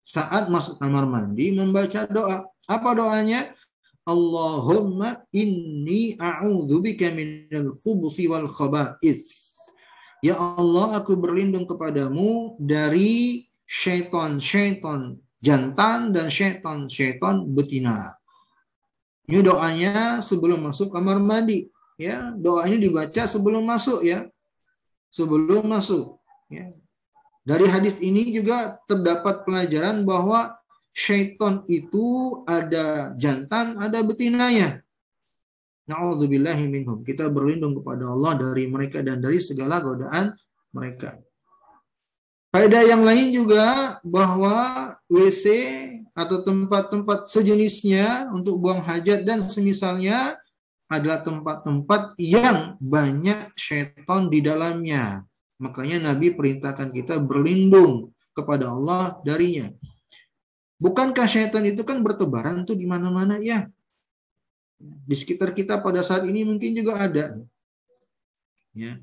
Saat masuk kamar mandi membaca doa. Apa doanya? Allahumma inni a'udzubika minal khubuthi wal khaba'ith. Ya Allah, aku berlindung kepadamu dari syaitan-syaitan jantan dan syaitan-syaitan betina. Ini doanya sebelum masuk kamar mandi. Ya, doa ini dibaca sebelum masuk ya. Sebelum masuk. Ya. Dari hadis ini juga terdapat pelajaran bahwa syaitan itu ada jantan, ada betinanya. Na'udzubillahi minhum. Kita berlindung kepada Allah dari mereka dan dari segala godaan mereka. Faedah yang lain juga bahwa WC atau tempat-tempat sejenisnya untuk buang hajat dan semisalnya adalah tempat-tempat yang banyak syaitan di dalamnya. Makanya Nabi perintahkan kita berlindung kepada Allah darinya. Bukankah syaitan itu kan bertebaran tuh di mana-mana ya? Di sekitar kita pada saat ini mungkin juga ada. Ya.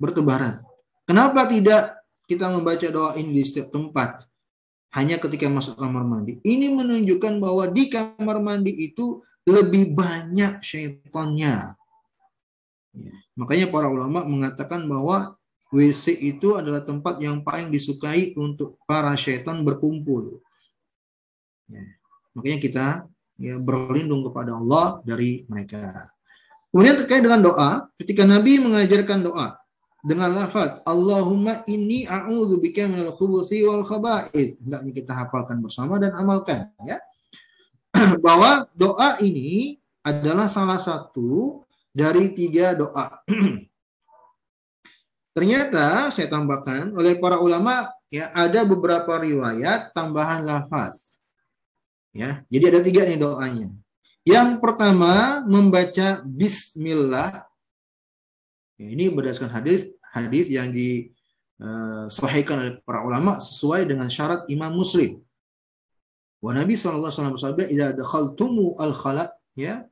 Bertebaran. Kenapa tidak kita membaca doa ini di setiap tempat? Hanya ketika masuk kamar mandi. Ini menunjukkan bahwa di kamar mandi itu lebih banyak syaitannya. Ya. Makanya para ulama mengatakan bahwa WC itu adalah tempat yang paling disukai untuk para syaitan berkumpul. Ya. Makanya kita ya berlindung kepada Allah dari mereka. Kemudian terkait dengan doa, ketika Nabi mengajarkan doa dengan lafaz Allahumma inni a'udzu bika minal khubuthi wal khaba'ith. Hendaknya kita hafalkan bersama dan amalkan ya. (clears throat) Bahwa doa ini adalah salah satu dari tiga doa. (clears throat) Ternyata saya tambahkan oleh para ulama ya ada beberapa riwayat tambahan lafaz Ya, jadi ada tiga nih doanya. Yang pertama membaca Bismillah. Ini berdasarkan hadis hadis yang disahihkan uh, oleh para ulama sesuai dengan syarat Imam Muslim. Wa Nabi alaihi wasallam "Idza dakhaltumu al-khala" ya.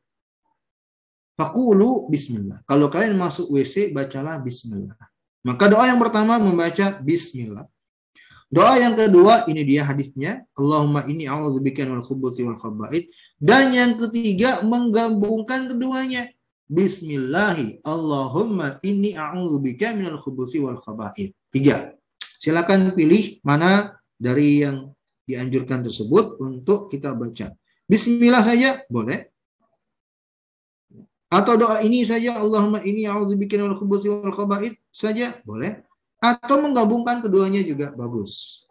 Fakulu bismillah. Kalau kalian masuk WC, bacalah bismillah. Maka doa yang pertama membaca bismillah. Doa yang kedua ini dia hadisnya, Allahumma inni a'udzubika minal khubuthi wal khaba'ith. Dan yang ketiga menggabungkan keduanya. Bismillahi Allahumma inni a'udzubika minal khubuthi wal khaba'ith. Tiga. Silakan pilih mana dari yang dianjurkan tersebut untuk kita baca. Bismillah saja boleh. Atau doa ini saja Allahumma inni a'udzubika minal khubuthi wal khaba'ith saja boleh atau menggabungkan keduanya juga bagus.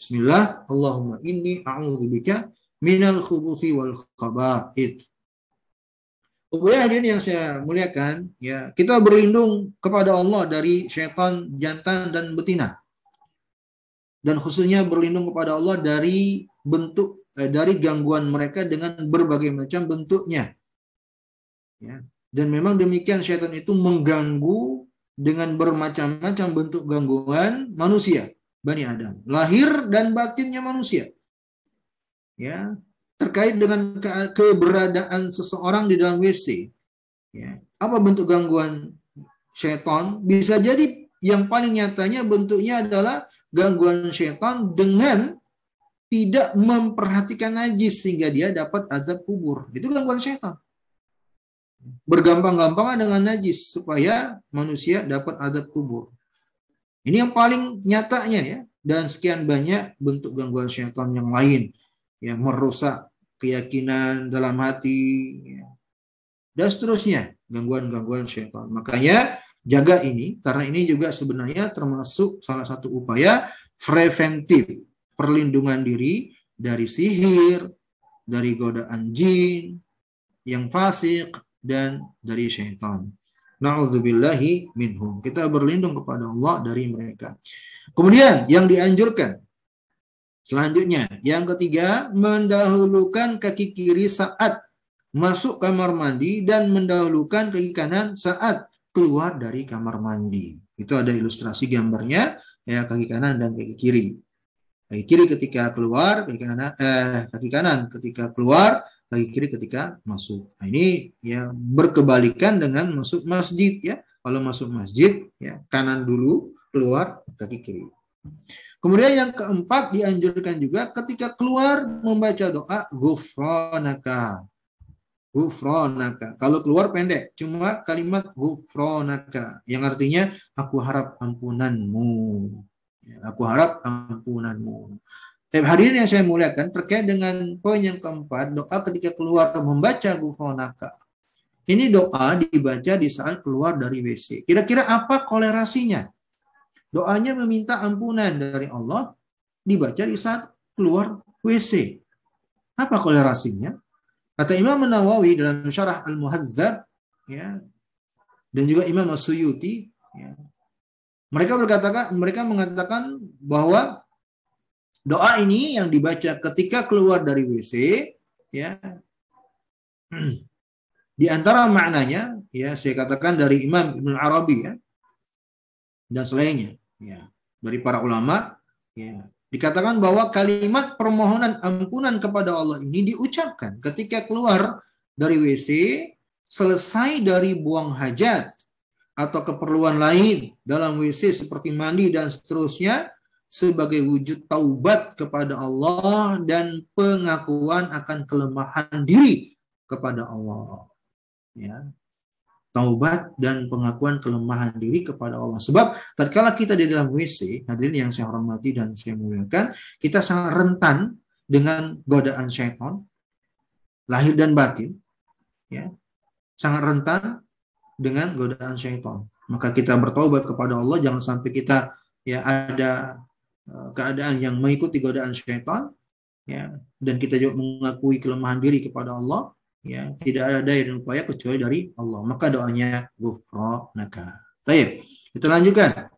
Bismillah, Allahumma inni a'udzubika minal khubuthi wal khaba'ith. Kemudian hadirin yang saya muliakan, ya kita berlindung kepada Allah dari syaitan jantan dan betina. Dan khususnya berlindung kepada Allah dari bentuk eh, dari gangguan mereka dengan berbagai macam bentuknya. Ya. Dan memang demikian syaitan itu mengganggu dengan bermacam-macam bentuk gangguan manusia, Bani Adam. Lahir dan batinnya manusia. Ya, terkait dengan ke keberadaan seseorang di dalam WC. Ya, apa bentuk gangguan setan? Bisa jadi yang paling nyatanya bentuknya adalah gangguan setan dengan tidak memperhatikan najis sehingga dia dapat adab kubur. Itu gangguan setan bergampang-gampangan dengan najis supaya manusia dapat adab kubur. Ini yang paling nyatanya ya. Dan sekian banyak bentuk gangguan syaitan yang lain yang merusak keyakinan dalam hati ya. dan seterusnya gangguan-gangguan syaitan. Makanya jaga ini karena ini juga sebenarnya termasuk salah satu upaya preventif perlindungan diri dari sihir, dari godaan jin yang fasik, dan dari syaitan. Na'udzubillahi minhum. Kita berlindung kepada Allah dari mereka. Kemudian yang dianjurkan selanjutnya, yang ketiga mendahulukan kaki kiri saat masuk kamar mandi dan mendahulukan kaki kanan saat keluar dari kamar mandi. Itu ada ilustrasi gambarnya ya kaki kanan dan kaki kiri. Kaki kiri ketika keluar, kaki kanan eh kaki kanan ketika keluar, kaki kiri ketika masuk. Nah, ini ya berkebalikan dengan masuk masjid ya. Kalau masuk masjid ya kanan dulu, keluar kaki kiri. Kemudian yang keempat dianjurkan juga ketika keluar membaca doa gufronaka Gufronaka. Kalau keluar pendek, cuma kalimat gufronaka yang artinya aku harap ampunanmu. Ya, aku harap ampunanmu. Tapi hadirin yang saya muliakan terkait dengan poin yang keempat, doa ketika keluar membaca gufronaka. Ini doa dibaca di saat keluar dari WC. Kira-kira apa kolerasinya? Doanya meminta ampunan dari Allah dibaca di saat keluar WC. Apa kolerasinya? Kata Imam Nawawi dalam syarah Al-Muhazzab ya dan juga Imam As-Suyuti ya, mereka berkata mereka mengatakan bahwa doa ini yang dibaca ketika keluar dari WC ya (clears throat) di antara maknanya ya saya katakan dari Imam Ibn Arabi ya dan selainnya ya dari para ulama ya Dikatakan bahwa kalimat permohonan ampunan kepada Allah ini diucapkan ketika keluar dari WC, selesai dari buang hajat atau keperluan lain dalam WC seperti mandi dan seterusnya sebagai wujud taubat kepada Allah dan pengakuan akan kelemahan diri kepada Allah. Ya taubat dan pengakuan kelemahan diri kepada Allah. Sebab tatkala kita di dalam WC, hadirin yang saya hormati dan saya muliakan, kita sangat rentan dengan godaan syaitan, lahir dan batin, ya, sangat rentan dengan godaan syaitan. Maka kita bertaubat kepada Allah, jangan sampai kita ya ada eh, keadaan yang mengikuti godaan syaitan, ya, dan kita juga mengakui kelemahan diri kepada Allah, ya tidak ada daya dan upaya kecuali dari Allah. Maka doanya ghufranaka baik kita lanjutkan.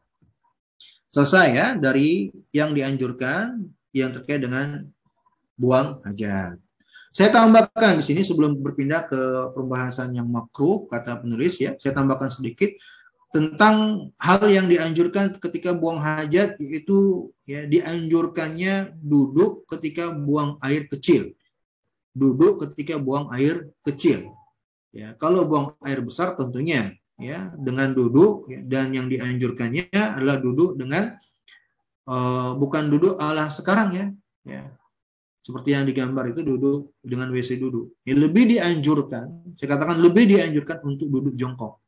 Selesai ya dari yang dianjurkan yang terkait dengan buang hajat. Saya tambahkan di sini sebelum berpindah ke pembahasan yang makruh kata penulis ya. Saya tambahkan sedikit tentang hal yang dianjurkan ketika buang hajat yaitu ya dianjurkannya duduk ketika buang air kecil duduk ketika buang air kecil. Ya, kalau buang air besar tentunya ya dengan duduk ya, dan yang dianjurkannya adalah duduk dengan uh, bukan duduk ala sekarang ya. Ya. Seperti yang digambar itu duduk dengan WC duduk. Ya, lebih dianjurkan, saya katakan lebih dianjurkan untuk duduk jongkok.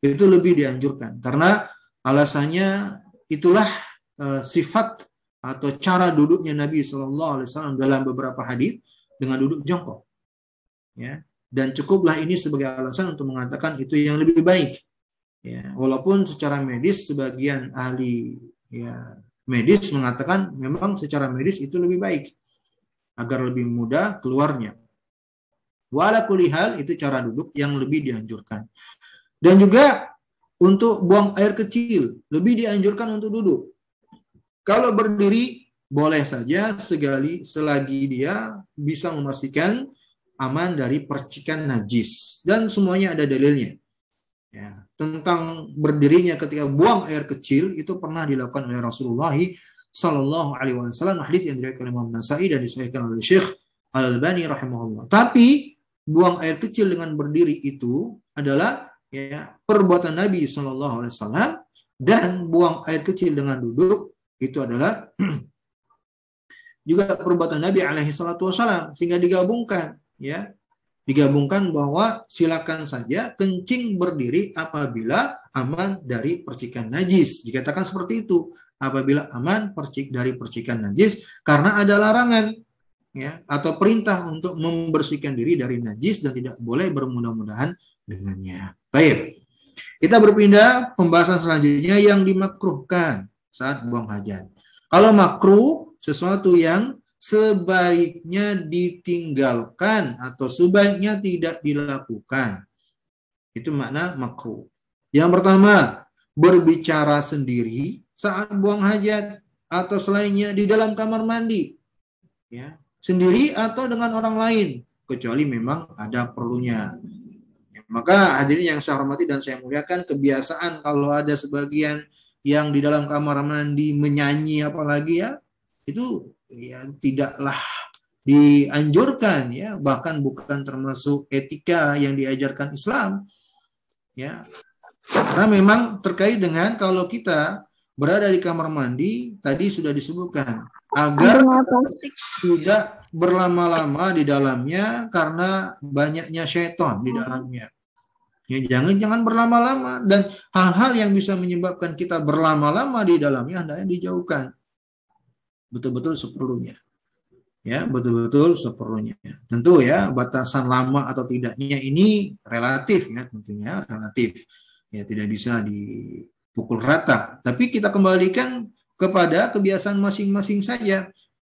Itu lebih dianjurkan karena alasannya itulah uh, sifat atau cara duduknya Nabi Shallallahu Alaihi Wasallam dalam beberapa hadis dengan duduk jongkok. Ya. Dan cukuplah ini sebagai alasan untuk mengatakan itu yang lebih baik. Ya, walaupun secara medis sebagian ahli ya, medis mengatakan memang secara medis itu lebih baik agar lebih mudah keluarnya. Wala kulihal itu cara duduk yang lebih dianjurkan. Dan juga untuk buang air kecil lebih dianjurkan untuk duduk. Kalau berdiri boleh saja segali selagi dia bisa memastikan aman dari percikan najis dan semuanya ada dalilnya. Ya, tentang berdirinya ketika buang air kecil itu pernah dilakukan oleh Rasulullah Sallallahu Alaihi Wasallam hadis yang diriwayatkan Imam Nasai dan disahihkan oleh Syekh Al Albani rahimahullah. Tapi buang air kecil dengan berdiri itu adalah ya perbuatan Nabi Sallallahu Alaihi Wasallam dan buang air kecil dengan duduk itu adalah (clears throat) juga perbuatan Nabi alaihi salatu wasallam sehingga digabungkan ya digabungkan bahwa silakan saja kencing berdiri apabila aman dari percikan najis dikatakan seperti itu apabila aman percik dari percikan najis karena ada larangan ya atau perintah untuk membersihkan diri dari najis dan tidak boleh bermudah-mudahan dengannya. Baik. Kita berpindah pembahasan selanjutnya yang dimakruhkan saat buang hajat. Kalau makruh sesuatu yang sebaiknya ditinggalkan atau sebaiknya tidak dilakukan. Itu makna makruh. Yang pertama, berbicara sendiri saat buang hajat atau selainnya di dalam kamar mandi. Ya, sendiri atau dengan orang lain, kecuali memang ada perlunya. Maka hadirin yang saya hormati dan saya muliakan, kebiasaan kalau ada sebagian yang di dalam kamar mandi menyanyi apalagi ya, itu ya tidaklah dianjurkan ya, bahkan bukan termasuk etika yang diajarkan Islam. Ya. Karena memang terkait dengan kalau kita berada di kamar mandi tadi sudah disebutkan agar tidak berlama-lama di dalamnya karena banyaknya syaitan di dalamnya. Ya, jangan jangan berlama-lama dan hal-hal yang bisa menyebabkan kita berlama-lama di dalamnya hendaknya dijauhkan. Betul-betul seperlunya. Ya, betul-betul seperlunya. Tentu ya batasan lama atau tidaknya ini relatif ya tentunya relatif. Ya tidak bisa dipukul rata. Tapi kita kembalikan kepada kebiasaan masing-masing saja.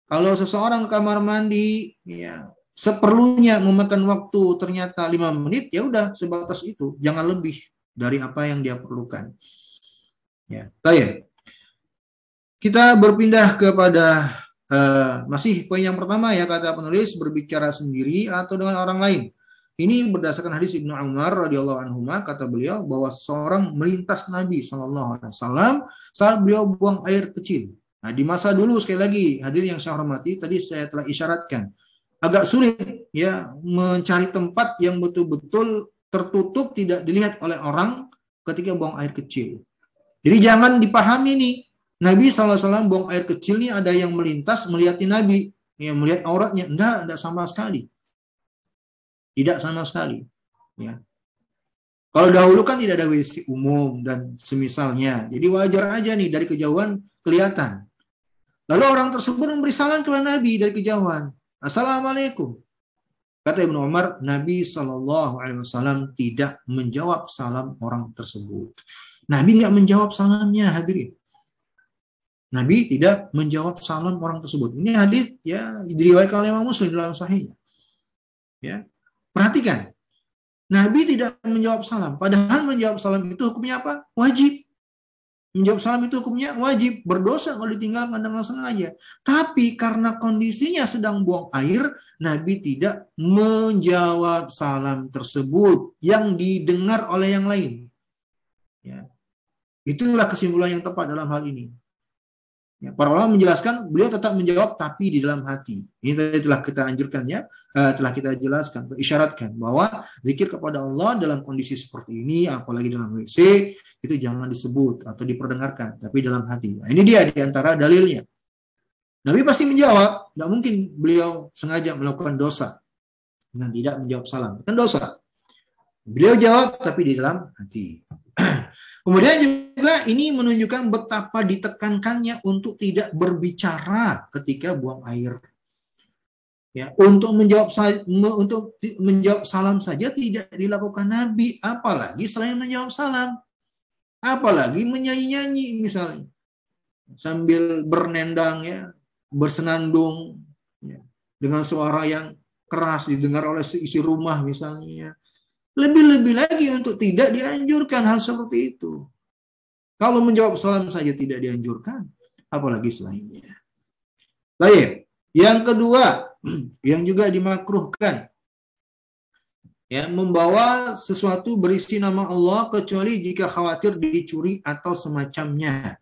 Kalau seseorang ke kamar mandi ya seperlunya memakan waktu ternyata lima menit, ya udah sebatas itu, jangan lebih dari apa yang dia perlukan. Ya, saya. Kita berpindah kepada uh, masih poin yang pertama ya kata penulis berbicara sendiri atau dengan orang lain. Ini berdasarkan hadis Ibnu Umar radhiyallahu anhu kata beliau bahwa seorang melintas Nabi Shallallahu alaihi wasallam saat beliau buang air kecil. Nah, di masa dulu sekali lagi hadir yang saya hormati tadi saya telah isyaratkan agak sulit ya mencari tempat yang betul-betul tertutup tidak dilihat oleh orang ketika buang air kecil. Jadi jangan dipahami nih Nabi SAW buang air kecil nih ada yang melintas melihat Nabi, ya melihat auratnya, enggak, enggak sama sekali. Tidak sama sekali. Ya. Kalau dahulu kan tidak ada WC umum dan semisalnya. Jadi wajar aja nih dari kejauhan kelihatan. Lalu orang tersebut memberi salam kepada Nabi dari kejauhan. Assalamualaikum. Kata Ibnu Umar, Nabi Shallallahu Alaihi Wasallam tidak menjawab salam orang tersebut. Nabi nggak menjawab salamnya hadirin. Nabi tidak menjawab salam orang tersebut. Ini hadis ya diriwayatkan oleh Imam Muslim dalam sahihnya. Ya. Perhatikan. Nabi tidak menjawab salam. Padahal menjawab salam itu hukumnya apa? Wajib. Menjawab salam itu hukumnya wajib, berdosa kalau ditinggalkan dengan sengaja. Tapi karena kondisinya sedang buang air, Nabi tidak menjawab salam tersebut yang didengar oleh yang lain. Ya. Itulah kesimpulan yang tepat dalam hal ini. Ya, para ulama menjelaskan beliau tetap menjawab tapi di dalam hati. Ini tadi telah kita anjurkan ya, uh, telah kita jelaskan, isyaratkan bahwa zikir kepada Allah dalam kondisi seperti ini, apalagi dalam WC itu jangan disebut atau diperdengarkan, tapi dalam hati. Nah, ini dia di antara dalilnya. Nabi pasti menjawab, tidak mungkin beliau sengaja melakukan dosa dengan tidak menjawab salam, kan dosa. Beliau jawab tapi di dalam hati. (clears throat) Kemudian juga ini menunjukkan betapa ditekankannya untuk tidak berbicara ketika buang air. Ya, untuk menjawab untuk menjawab salam saja tidak dilakukan Nabi, apalagi selain menjawab salam. Apalagi menyanyi-nyanyi misalnya. Sambil bernendang ya, bersenandung ya, dengan suara yang keras didengar oleh seisi rumah misalnya lebih-lebih lagi untuk tidak dianjurkan hal seperti itu. Kalau menjawab salam saja tidak dianjurkan, apalagi selainnya. Baik, yang kedua (clears throat) yang juga dimakruhkan ya membawa sesuatu berisi nama Allah kecuali jika khawatir dicuri atau semacamnya.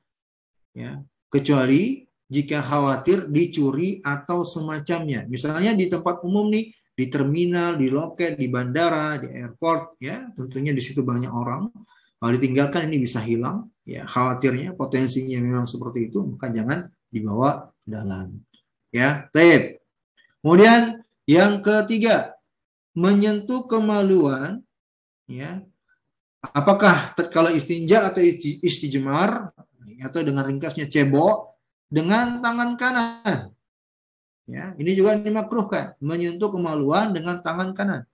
Ya, kecuali jika khawatir dicuri atau semacamnya. Misalnya di tempat umum nih di terminal, di loket, di bandara, di airport, ya tentunya di situ banyak orang. Kalau ditinggalkan ini bisa hilang, ya khawatirnya potensinya memang seperti itu, maka jangan dibawa ke dalam. Ya, tape. Kemudian yang ketiga, menyentuh kemaluan, ya. Apakah kalau istinja atau istijmar atau dengan ringkasnya cebok dengan tangan kanan Ya, ini juga dimakruhkan, menyentuh kemaluan dengan tangan kanan.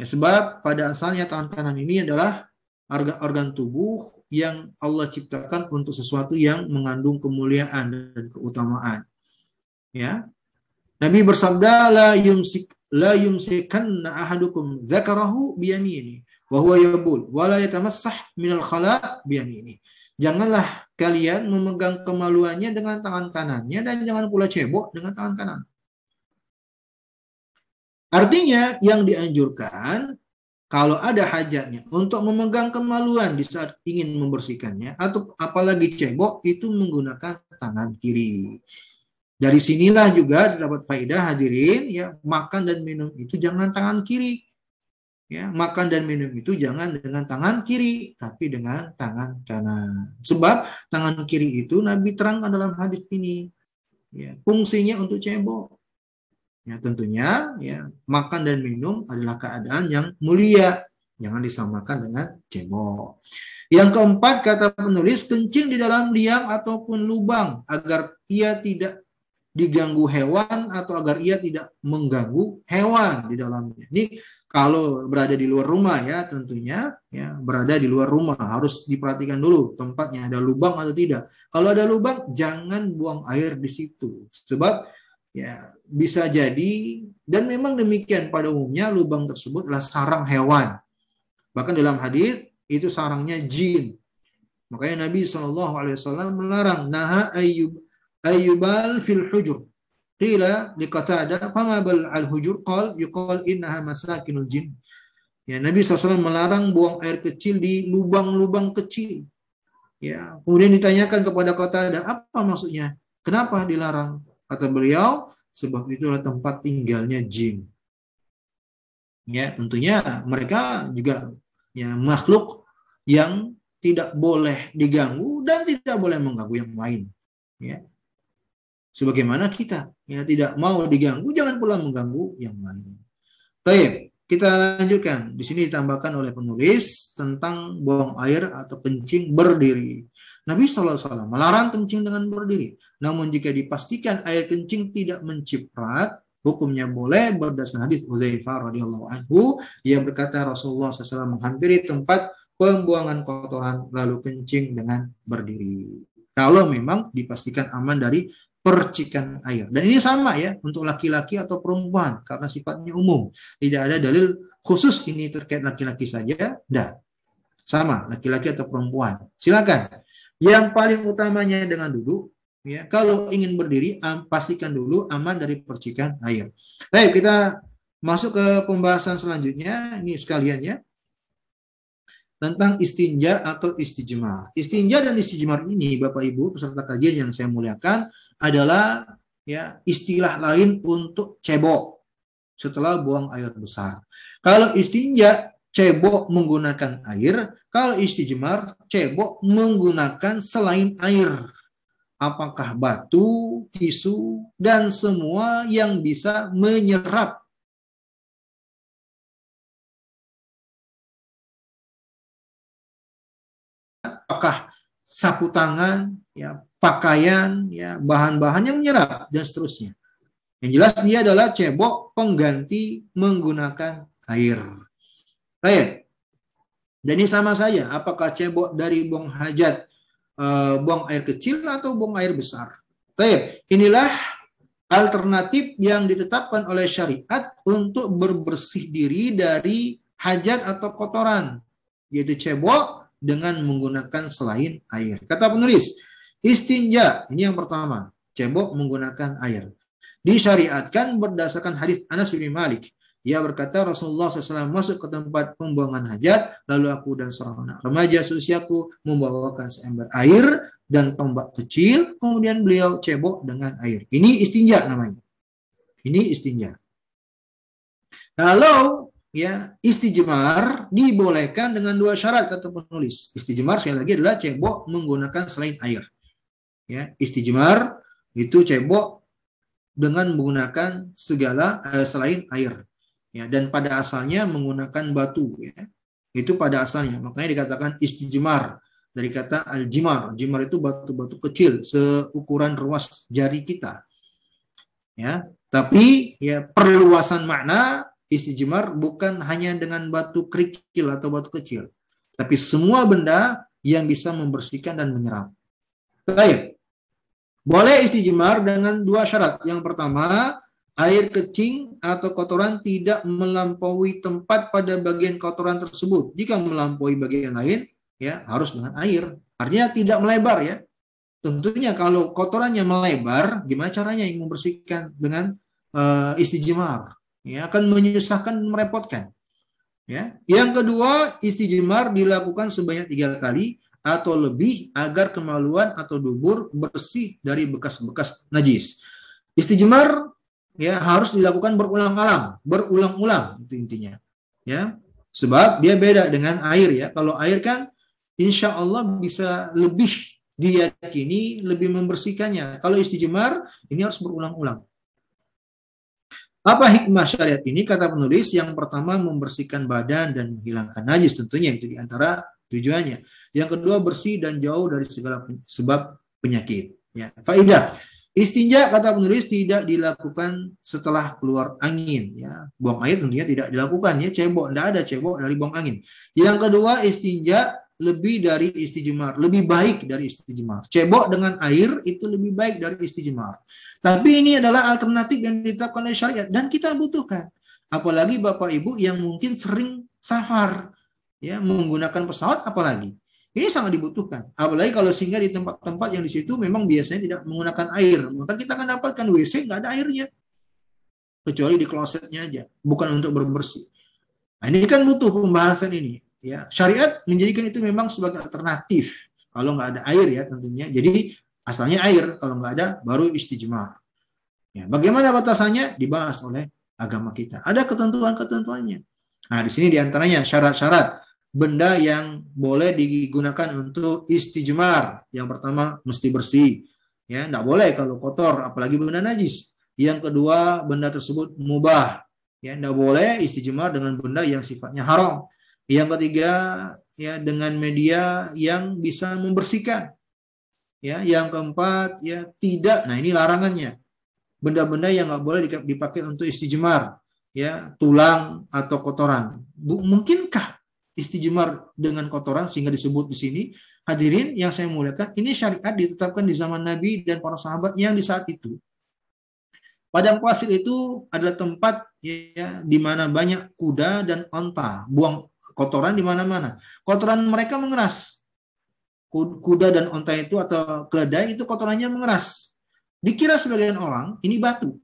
Ya, sebab pada asalnya tangan kanan ini adalah organ-organ tubuh yang Allah ciptakan untuk sesuatu yang mengandung kemuliaan dan keutamaan. Ya. Nabi bersabda la yumsik la yumsikanna ahadukum dzakarahu biyamini wa huwa yabul wa la yatamassah minal khala biyamini. Janganlah kalian memegang kemaluannya dengan tangan kanannya dan jangan pula cebok dengan tangan kanan. Artinya yang dianjurkan kalau ada hajatnya untuk memegang kemaluan di saat ingin membersihkannya atau apalagi cebok itu menggunakan tangan kiri. Dari sinilah juga dapat faedah hadirin ya makan dan minum itu jangan tangan kiri. Ya, makan dan minum itu jangan dengan tangan kiri tapi dengan tangan kanan. Sebab tangan kiri itu Nabi terangkan dalam hadis ini. Ya, fungsinya untuk cebok. Ya, tentunya ya makan dan minum adalah keadaan yang mulia. Jangan disamakan dengan cebok. Yang keempat kata penulis kencing di dalam liang ataupun lubang agar ia tidak diganggu hewan atau agar ia tidak mengganggu hewan di dalamnya. Ini kalau berada di luar rumah ya tentunya ya berada di luar rumah harus diperhatikan dulu tempatnya ada lubang atau tidak. Kalau ada lubang jangan buang air di situ sebab ya bisa jadi dan memang demikian pada umumnya lubang tersebut adalah sarang hewan. Bahkan dalam hadis itu sarangnya jin. Makanya Nabi Shallallahu Alaihi Wasallam melarang naha ayub ayyubal fil hujur. Qila liqatada fama bal al hujur qal yuqal innaha masakinul jin. Ya, Nabi SAW melarang buang air kecil di lubang-lubang kecil. Ya, kemudian ditanyakan kepada Qatada, apa maksudnya? Kenapa dilarang? Kata beliau, sebab itulah tempat tinggalnya jin. Ya, tentunya mereka juga ya makhluk yang tidak boleh diganggu dan tidak boleh mengganggu yang lain. Ya sebagaimana kita ya tidak mau diganggu jangan pula mengganggu yang lain. Baik, kita lanjutkan. Di sini ditambahkan oleh penulis tentang buang air atau kencing berdiri. Nabi SAW melarang kencing dengan berdiri. Namun jika dipastikan air kencing tidak menciprat, hukumnya boleh berdasarkan hadis Uzaifah radhiyallahu anhu yang berkata Rasulullah SAW menghampiri tempat pembuangan kotoran lalu kencing dengan berdiri. Kalau memang dipastikan aman dari percikan air. Dan ini sama ya untuk laki-laki atau perempuan karena sifatnya umum. Tidak ada dalil khusus ini terkait laki-laki saja. Tidak. Sama laki-laki atau perempuan. Silakan. Yang paling utamanya dengan duduk ya kalau ingin berdiri pastikan dulu aman dari percikan air. Baik, kita masuk ke pembahasan selanjutnya ini sekalian ya tentang istinja atau istijmar. Istinja dan istijmar ini Bapak Ibu peserta kajian yang saya muliakan adalah ya istilah lain untuk cebok setelah buang air besar. Kalau istinja cebok menggunakan air, kalau istijmar cebok menggunakan selain air. Apakah batu, tisu, dan semua yang bisa menyerap apakah sapu tangan, ya pakaian, ya bahan-bahan yang menyerap dan seterusnya. Yang jelas dia adalah cebok pengganti menggunakan air. Baik. Dan ini sama saja, apakah cebok dari buang hajat, eh, buang air kecil atau buang air besar. Baik, inilah alternatif yang ditetapkan oleh syariat untuk berbersih diri dari hajat atau kotoran, yaitu cebok dengan menggunakan selain air. Kata penulis, istinja, ini yang pertama, cebok menggunakan air. Disyariatkan berdasarkan hadis Anas bin Malik. Ia berkata Rasulullah SAW masuk ke tempat pembuangan hajat, lalu aku dan seorang anak remaja seusiaku membawakan seember air dan tombak kecil, kemudian beliau cebok dengan air. Ini istinja namanya. Ini istinja. Kalau ya istijmar dibolehkan dengan dua syarat kata penulis. Istijmar sekali lagi adalah cebok menggunakan selain air. Ya, istijmar itu cebok dengan menggunakan segala eh, selain air. Ya, dan pada asalnya menggunakan batu ya. Itu pada asalnya. Makanya dikatakan istijmar dari kata aljimar. Jimar itu batu-batu kecil seukuran ruas jari kita. Ya, tapi ya perluasan makna istijmar bukan hanya dengan batu kerikil atau batu kecil, tapi semua benda yang bisa membersihkan dan menyerap. Baik. Boleh istijmar dengan dua syarat. Yang pertama, air kecing atau kotoran tidak melampaui tempat pada bagian kotoran tersebut. Jika melampaui bagian lain, ya harus dengan air. Artinya tidak melebar ya. Tentunya kalau kotorannya melebar, gimana caranya yang membersihkan dengan uh, istijmar? Ya, akan menyusahkan, merepotkan. Ya. Yang kedua, istijmar dilakukan sebanyak tiga kali atau lebih agar kemaluan atau dubur bersih dari bekas-bekas najis. Istijmar ya harus dilakukan berulang-ulang, berulang-ulang itu intinya. Ya. Sebab dia beda dengan air ya. Kalau air kan insya Allah bisa lebih diyakini lebih membersihkannya. Kalau istijmar ini harus berulang-ulang. Apa hikmah syariat ini? Kata penulis, yang pertama membersihkan badan dan menghilangkan najis tentunya itu di antara tujuannya. Yang kedua bersih dan jauh dari segala sebab penyakit. Ya. Faidah. Istinja kata penulis tidak dilakukan setelah keluar angin ya. Buang air tentunya tidak dilakukan ya, cebok tidak ada cebok dari buang angin. Yang kedua istinja lebih dari istijmar, lebih baik dari istijmar. Cebok dengan air itu lebih baik dari istijmar. Tapi ini adalah alternatif yang ditetapkan oleh syariat dan kita butuhkan. Apalagi Bapak Ibu yang mungkin sering safar ya menggunakan pesawat apalagi. Ini sangat dibutuhkan. Apalagi kalau singgah di tempat-tempat yang di situ memang biasanya tidak menggunakan air. Maka kita akan dapatkan WC nggak ada airnya. Kecuali di klosetnya aja. Bukan untuk berbersih. Nah, ini kan butuh pembahasan ini ya syariat menjadikan itu memang sebagai alternatif kalau nggak ada air ya tentunya jadi asalnya air kalau nggak ada baru istijmar ya bagaimana batasannya dibahas oleh agama kita ada ketentuan-ketentuannya nah di sini di antaranya syarat-syarat benda yang boleh digunakan untuk istijmar yang pertama mesti bersih ya nggak boleh kalau kotor apalagi benda najis yang kedua benda tersebut mubah ya nggak boleh istijmar dengan benda yang sifatnya haram yang ketiga ya dengan media yang bisa membersihkan. Ya, yang keempat ya tidak. Nah, ini larangannya. Benda-benda yang nggak boleh dipakai untuk istijmar, ya, tulang atau kotoran. Mungkinkah istijmar dengan kotoran sehingga disebut di sini? Hadirin yang saya muliakan, ini syariat ditetapkan di zaman Nabi dan para sahabat yang di saat itu. Padang pasir itu adalah tempat ya di mana banyak kuda dan onta buang kotoran di mana-mana. Kotoran mereka mengeras. Kuda dan onta itu atau keledai itu kotorannya mengeras. Dikira sebagian orang ini batu.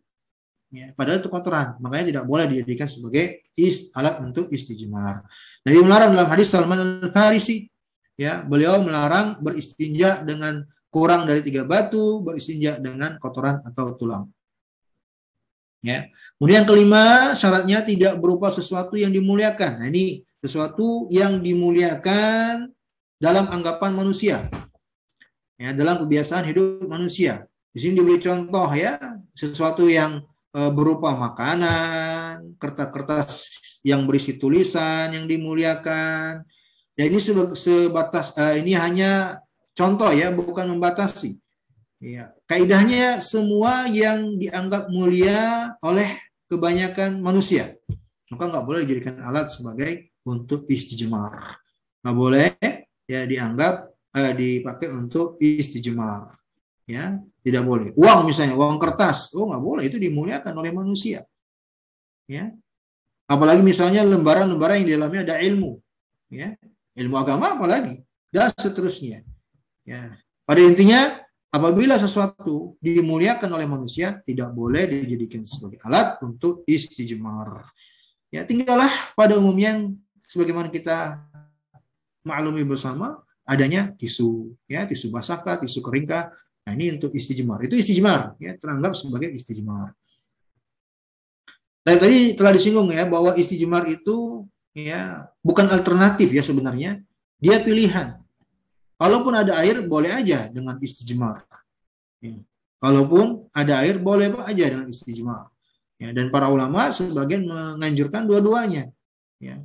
Ya, padahal itu kotoran. Makanya tidak boleh dijadikan sebagai is, alat untuk istijmar. Jadi melarang dalam hadis Salman al-Farisi. Ya, beliau melarang beristinja dengan kurang dari tiga batu, beristinja dengan kotoran atau tulang. Ya. Kemudian yang kelima, syaratnya tidak berupa sesuatu yang dimuliakan. Nah, ini sesuatu yang dimuliakan dalam anggapan manusia. Ya, dalam kebiasaan hidup manusia. Di sini diberi contoh ya, sesuatu yang berupa makanan, kertas-kertas yang berisi tulisan yang dimuliakan. Dan ini sebatas e, ini hanya contoh ya, bukan membatasi. Ya, kaidahnya semua yang dianggap mulia oleh kebanyakan manusia maka nggak boleh dijadikan alat sebagai untuk istijmar. Nggak boleh ya dianggap eh, dipakai untuk istijmar. Ya, tidak boleh. Uang misalnya, uang kertas, oh nggak boleh itu dimuliakan oleh manusia. Ya, apalagi misalnya lembaran-lembaran yang di dalamnya ada ilmu, ya, ilmu agama apalagi dan seterusnya. Ya, pada intinya apabila sesuatu dimuliakan oleh manusia tidak boleh dijadikan sebagai alat untuk istijmar. Ya, tinggallah pada umumnya sebagaimana kita maklumi bersama adanya tisu ya tisu basah tisu kering nah ini untuk istijmar. Itu istijmar ya teranggap sebagai istijmar. Dan tadi telah disinggung ya bahwa istijmar itu ya bukan alternatif ya sebenarnya. Dia pilihan. Kalaupun ada air boleh aja dengan istijmar. Ya. kalaupun ada air boleh aja dengan istijmar. Ya dan para ulama sebagian menganjurkan dua-duanya. Ya.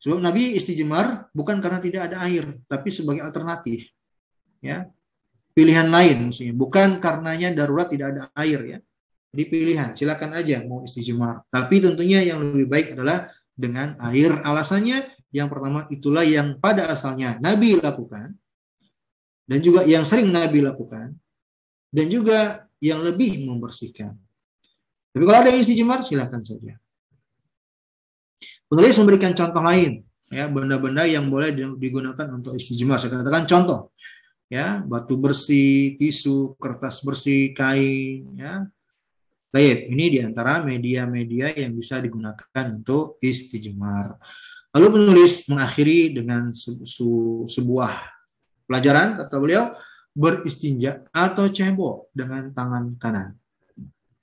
Sebab Nabi istijmar bukan karena tidak ada air, tapi sebagai alternatif. Ya. Pilihan lain maksudnya, bukan karenanya darurat tidak ada air ya. Jadi pilihan, silakan aja mau istijmar. Tapi tentunya yang lebih baik adalah dengan air. Alasannya yang pertama itulah yang pada asalnya Nabi lakukan dan juga yang sering Nabi lakukan dan juga yang lebih membersihkan. Tapi kalau ada istijmar, silakan saja. Penulis memberikan contoh lain, ya benda-benda yang boleh digunakan untuk istijmar. Saya katakan contoh, ya batu bersih, tisu, kertas bersih, kain, ya. Baik, ini di antara media-media yang bisa digunakan untuk istijmar. Lalu penulis mengakhiri dengan sebuah pelajaran, kata beliau, beristinja atau cebok dengan tangan kanan.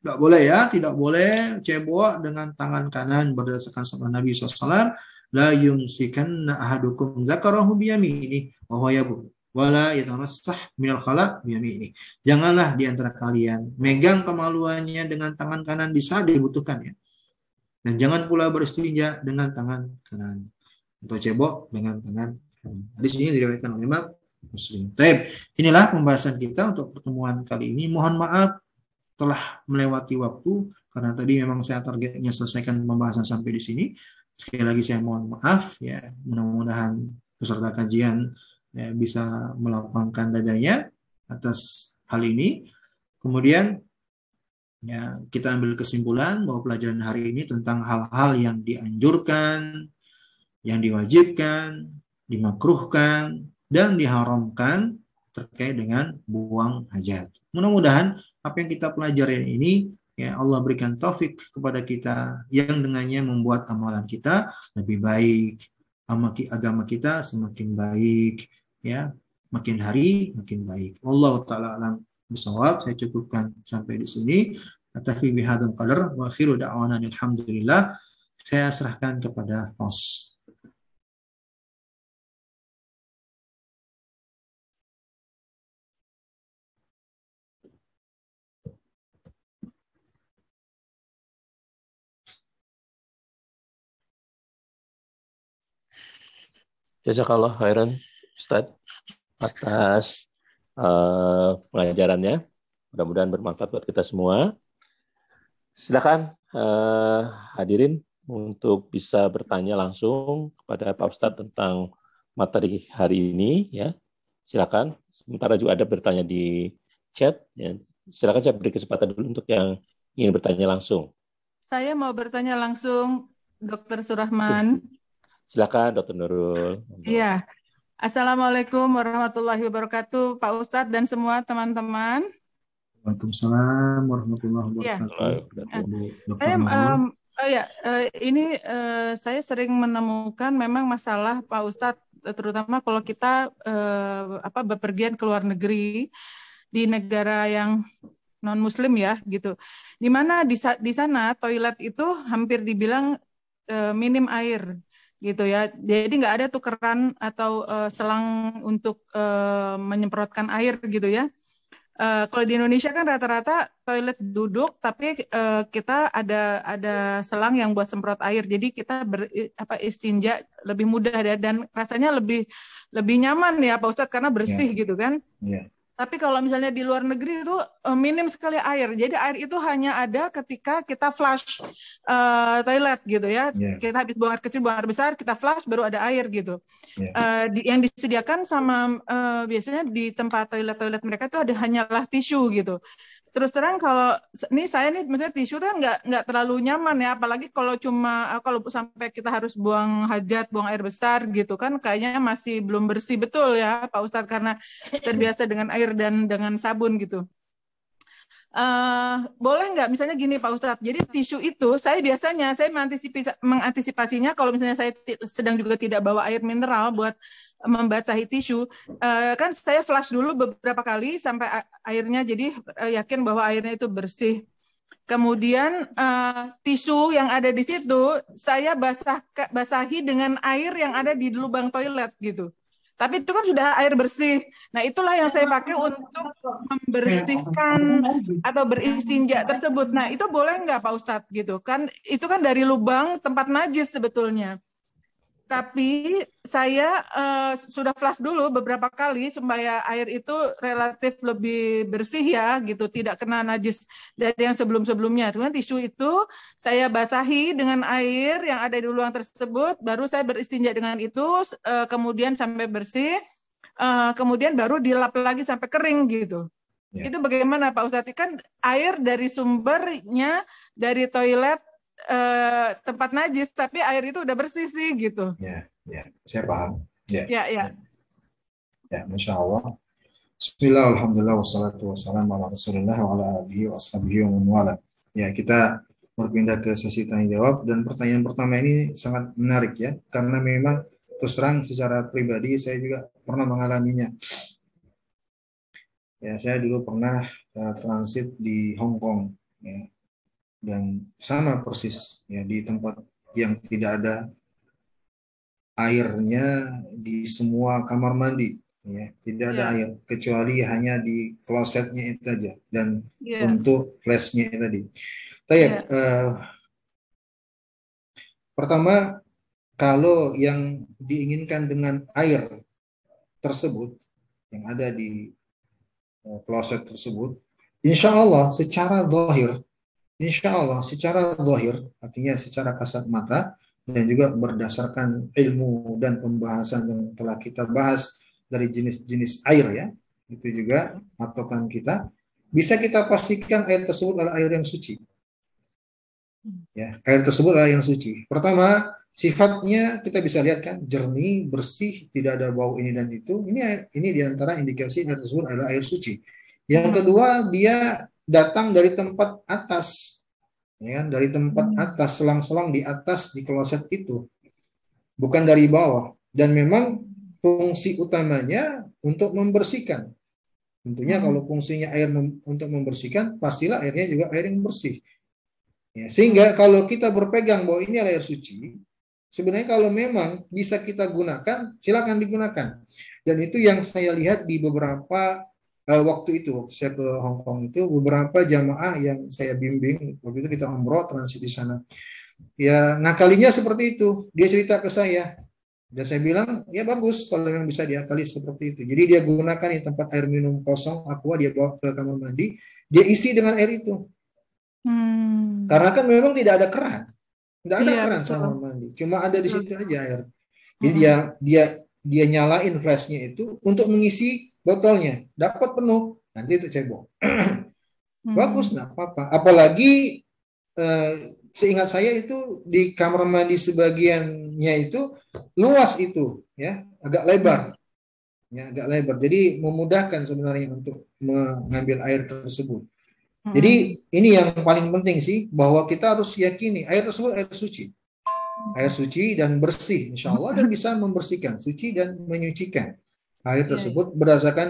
Tidak boleh ya, tidak boleh cebok dengan tangan kanan berdasarkan sabda Nabi SAW. La yumsikanna ahadukum zakarahu biyamini wa wala yatanassah minal khala biyamini. Janganlah di antara kalian megang kemaluannya dengan tangan kanan di saat dibutuhkan ya. Dan jangan pula beristinja dengan tangan kanan atau cebok dengan tangan kanan. Di sini diriwayatkan oleh Imam Muslim. Taib. Inilah pembahasan kita untuk pertemuan kali ini. Mohon maaf telah melewati waktu karena tadi memang saya targetnya selesaikan pembahasan sampai di sini. Sekali lagi saya mohon maaf ya, mudah-mudahan peserta kajian ya, bisa melapangkan dadanya atas hal ini. Kemudian ya kita ambil kesimpulan bahwa pelajaran hari ini tentang hal-hal yang dianjurkan, yang diwajibkan, dimakruhkan, dan diharamkan terkait dengan buang hajat. Mudah-mudahan apa yang kita pelajari ini ya Allah berikan taufik kepada kita yang dengannya membuat amalan kita lebih baik, agama kita semakin baik, ya makin hari makin baik. Allah taala alam bisawab. Saya cukupkan sampai di sini. Atafi bihadam qadar wa akhiru da'wana alhamdulillah. Saya serahkan kepada host. Jazakallah khairan Ustaz atas uh, pengajarannya. Mudah-mudahan bermanfaat buat kita semua. Silakan uh, hadirin untuk bisa bertanya langsung kepada Pak Ustadz tentang materi hari ini ya. Silakan. Sementara juga ada bertanya di chat ya. Silakan saya beri kesempatan dulu untuk yang ingin bertanya langsung. Saya mau bertanya langsung Dokter Surahman. Silakan, Dokter Nurul. Iya. Assalamualaikum warahmatullahi wabarakatuh, Pak Ustadz dan semua teman-teman. Waalaikumsalam warahmatullahi iya. wabarakatuh. Ya. Saya, um, oh ya, uh, ini uh, saya sering menemukan memang masalah Pak Ustadz, terutama kalau kita uh, apa bepergian ke luar negeri di negara yang non Muslim ya, gitu. Di mana di, di sana toilet itu hampir dibilang uh, minim air gitu ya. Jadi nggak ada tukeran atau uh, selang untuk uh, menyemprotkan air gitu ya. Uh, kalau di Indonesia kan rata-rata toilet duduk, tapi uh, kita ada ada selang yang buat semprot air. Jadi kita ber, apa istinja lebih mudah dan rasanya lebih lebih nyaman ya Pak Ustadz karena bersih yeah. gitu kan. Yeah. Tapi kalau misalnya di luar negeri itu uh, minim sekali air. Jadi air itu hanya ada ketika kita flush uh, toilet gitu ya. Yeah. Kita habis buang air kecil, buang air besar, kita flush baru ada air gitu. Yeah. Uh, di, yang disediakan sama uh, biasanya di tempat toilet-toilet mereka itu ada hanyalah tisu gitu. Terus terang kalau ini saya nih maksudnya tisu kan nggak nggak terlalu nyaman ya, apalagi kalau cuma kalau sampai kita harus buang hajat, buang air besar gitu kan, kayaknya masih belum bersih betul ya Pak Ustadz karena terbiasa dengan air dan dengan sabun gitu. Uh, boleh nggak misalnya gini Pak Ustadz, jadi tisu itu saya biasanya saya mengantisipasi, mengantisipasinya kalau misalnya saya sedang juga tidak bawa air mineral buat membasahi tisu, uh, kan saya flush dulu beberapa kali sampai airnya jadi uh, yakin bahwa airnya itu bersih. Kemudian uh, tisu yang ada di situ saya basah basahi dengan air yang ada di lubang toilet gitu. Tapi itu kan sudah air bersih. Nah, itulah yang saya pakai untuk membersihkan atau beristinja tersebut. Nah, itu boleh nggak Pak Ustadz gitu? Kan itu kan dari lubang tempat najis sebetulnya tapi saya uh, sudah flash dulu beberapa kali supaya air itu relatif lebih bersih ya gitu tidak kena najis dari yang sebelum-sebelumnya. Cuman tisu itu saya basahi dengan air yang ada di ruang tersebut, baru saya beristinja dengan itu, uh, kemudian sampai bersih, uh, kemudian baru dilap lagi sampai kering gitu. Ya. Itu bagaimana Pak Ustadz? Kan air dari sumbernya dari toilet eh, tempat najis, tapi air itu udah bersih sih gitu. Ya, ya, saya paham. Ya, ya, ya. Ya, masya Allah. Bismillah, alhamdulillah, wassalatu wassalamu ala rasulillah wa ala alihi wa ashabihi wa Ya, kita berpindah ke sesi tanya jawab dan pertanyaan pertama ini sangat menarik ya karena memang terus terang secara pribadi saya juga pernah mengalaminya Ya, saya dulu pernah uh, transit di Hong Kong ya. Dan sama persis ya di tempat yang tidak ada airnya di semua kamar mandi ya tidak ada yeah. air kecuali hanya di klosetnya itu aja dan yeah. untuk flashnya itu tadi. Tapi yeah. uh, pertama kalau yang diinginkan dengan air tersebut yang ada di Eh, kloset tersebut, insya Allah secara zahir, insya Allah secara zahir, artinya secara kasat mata, dan juga berdasarkan ilmu dan pembahasan yang telah kita bahas dari jenis-jenis air ya, itu juga patokan kita, bisa kita pastikan air tersebut adalah air yang suci. Ya, air tersebut adalah yang suci. Pertama, sifatnya kita bisa lihat kan jernih, bersih, tidak ada bau ini dan itu. Ini ini di antara indikasi air tersebut adalah air suci. Yang kedua dia datang dari tempat atas, ya kan? dari tempat hmm. atas selang-selang di atas di kloset itu, bukan dari bawah. Dan memang fungsi utamanya untuk membersihkan. Tentunya hmm. kalau fungsinya air mem untuk membersihkan, pastilah airnya juga air yang bersih. Ya, sehingga kalau kita berpegang bahwa ini adalah air suci, Sebenarnya kalau memang bisa kita gunakan, silakan digunakan. Dan itu yang saya lihat di beberapa uh, waktu itu, waktu saya ke Hong Kong itu, beberapa jamaah yang saya bimbing, waktu itu kita umroh transit di sana. Ya ngakalinya seperti itu. Dia cerita ke saya. Dan saya bilang, ya bagus kalau memang bisa diakali seperti itu. Jadi dia gunakan di tempat air minum kosong, aqua, dia bawa ke kamar mandi, dia isi dengan air itu. Hmm. Karena kan memang tidak ada keran. Nggak ada iya, keran sama mandi. Cuma ada di situ aja air. Jadi hmm. dia dia dia nyalain flashnya itu untuk mengisi botolnya. Dapat penuh. Nanti itu cebok. (clears throat) hmm. Bagus nggak apa-apa. Apalagi eh, seingat saya itu di kamar mandi sebagiannya itu luas itu ya agak lebar ya agak lebar jadi memudahkan sebenarnya untuk mengambil air tersebut jadi hmm. ini yang paling penting sih bahwa kita harus yakini air tersebut air suci. Air suci dan bersih insya Allah dan (laughs) bisa membersihkan, suci dan menyucikan. Air iya, tersebut iya. berdasarkan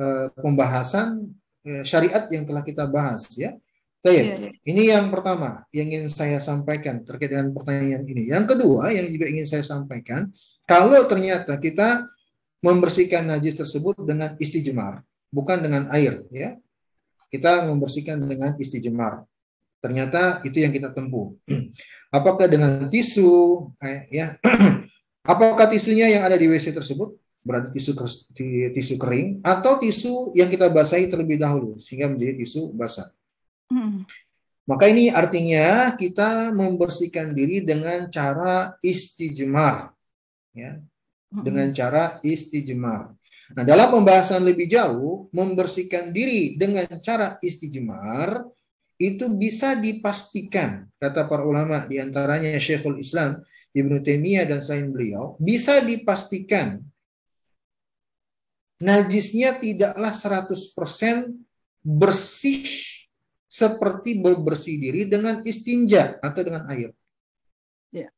uh, pembahasan uh, syariat yang telah kita bahas ya. Baik, iya, ini yang pertama yang ingin saya sampaikan terkait dengan pertanyaan ini. Yang kedua yang juga ingin saya sampaikan, kalau ternyata kita membersihkan najis tersebut dengan istijmar, bukan dengan air ya kita membersihkan dengan istijmar. Ternyata itu yang kita tempuh. Apakah dengan tisu, eh, ya, (clears throat) apakah tisunya yang ada di WC tersebut berarti tisu tisu kering atau tisu yang kita basahi terlebih dahulu sehingga menjadi tisu basah. Hmm. Maka ini artinya kita membersihkan diri dengan cara istijmar, ya, hmm. dengan cara istijmar. Nah, dalam pembahasan lebih jauh, membersihkan diri dengan cara istijmar itu bisa dipastikan, kata para ulama di antaranya Syekhul Islam Ibnu Taimiyah dan selain beliau, bisa dipastikan najisnya tidaklah 100% bersih seperti berbersih diri dengan istinja atau dengan air. Ya.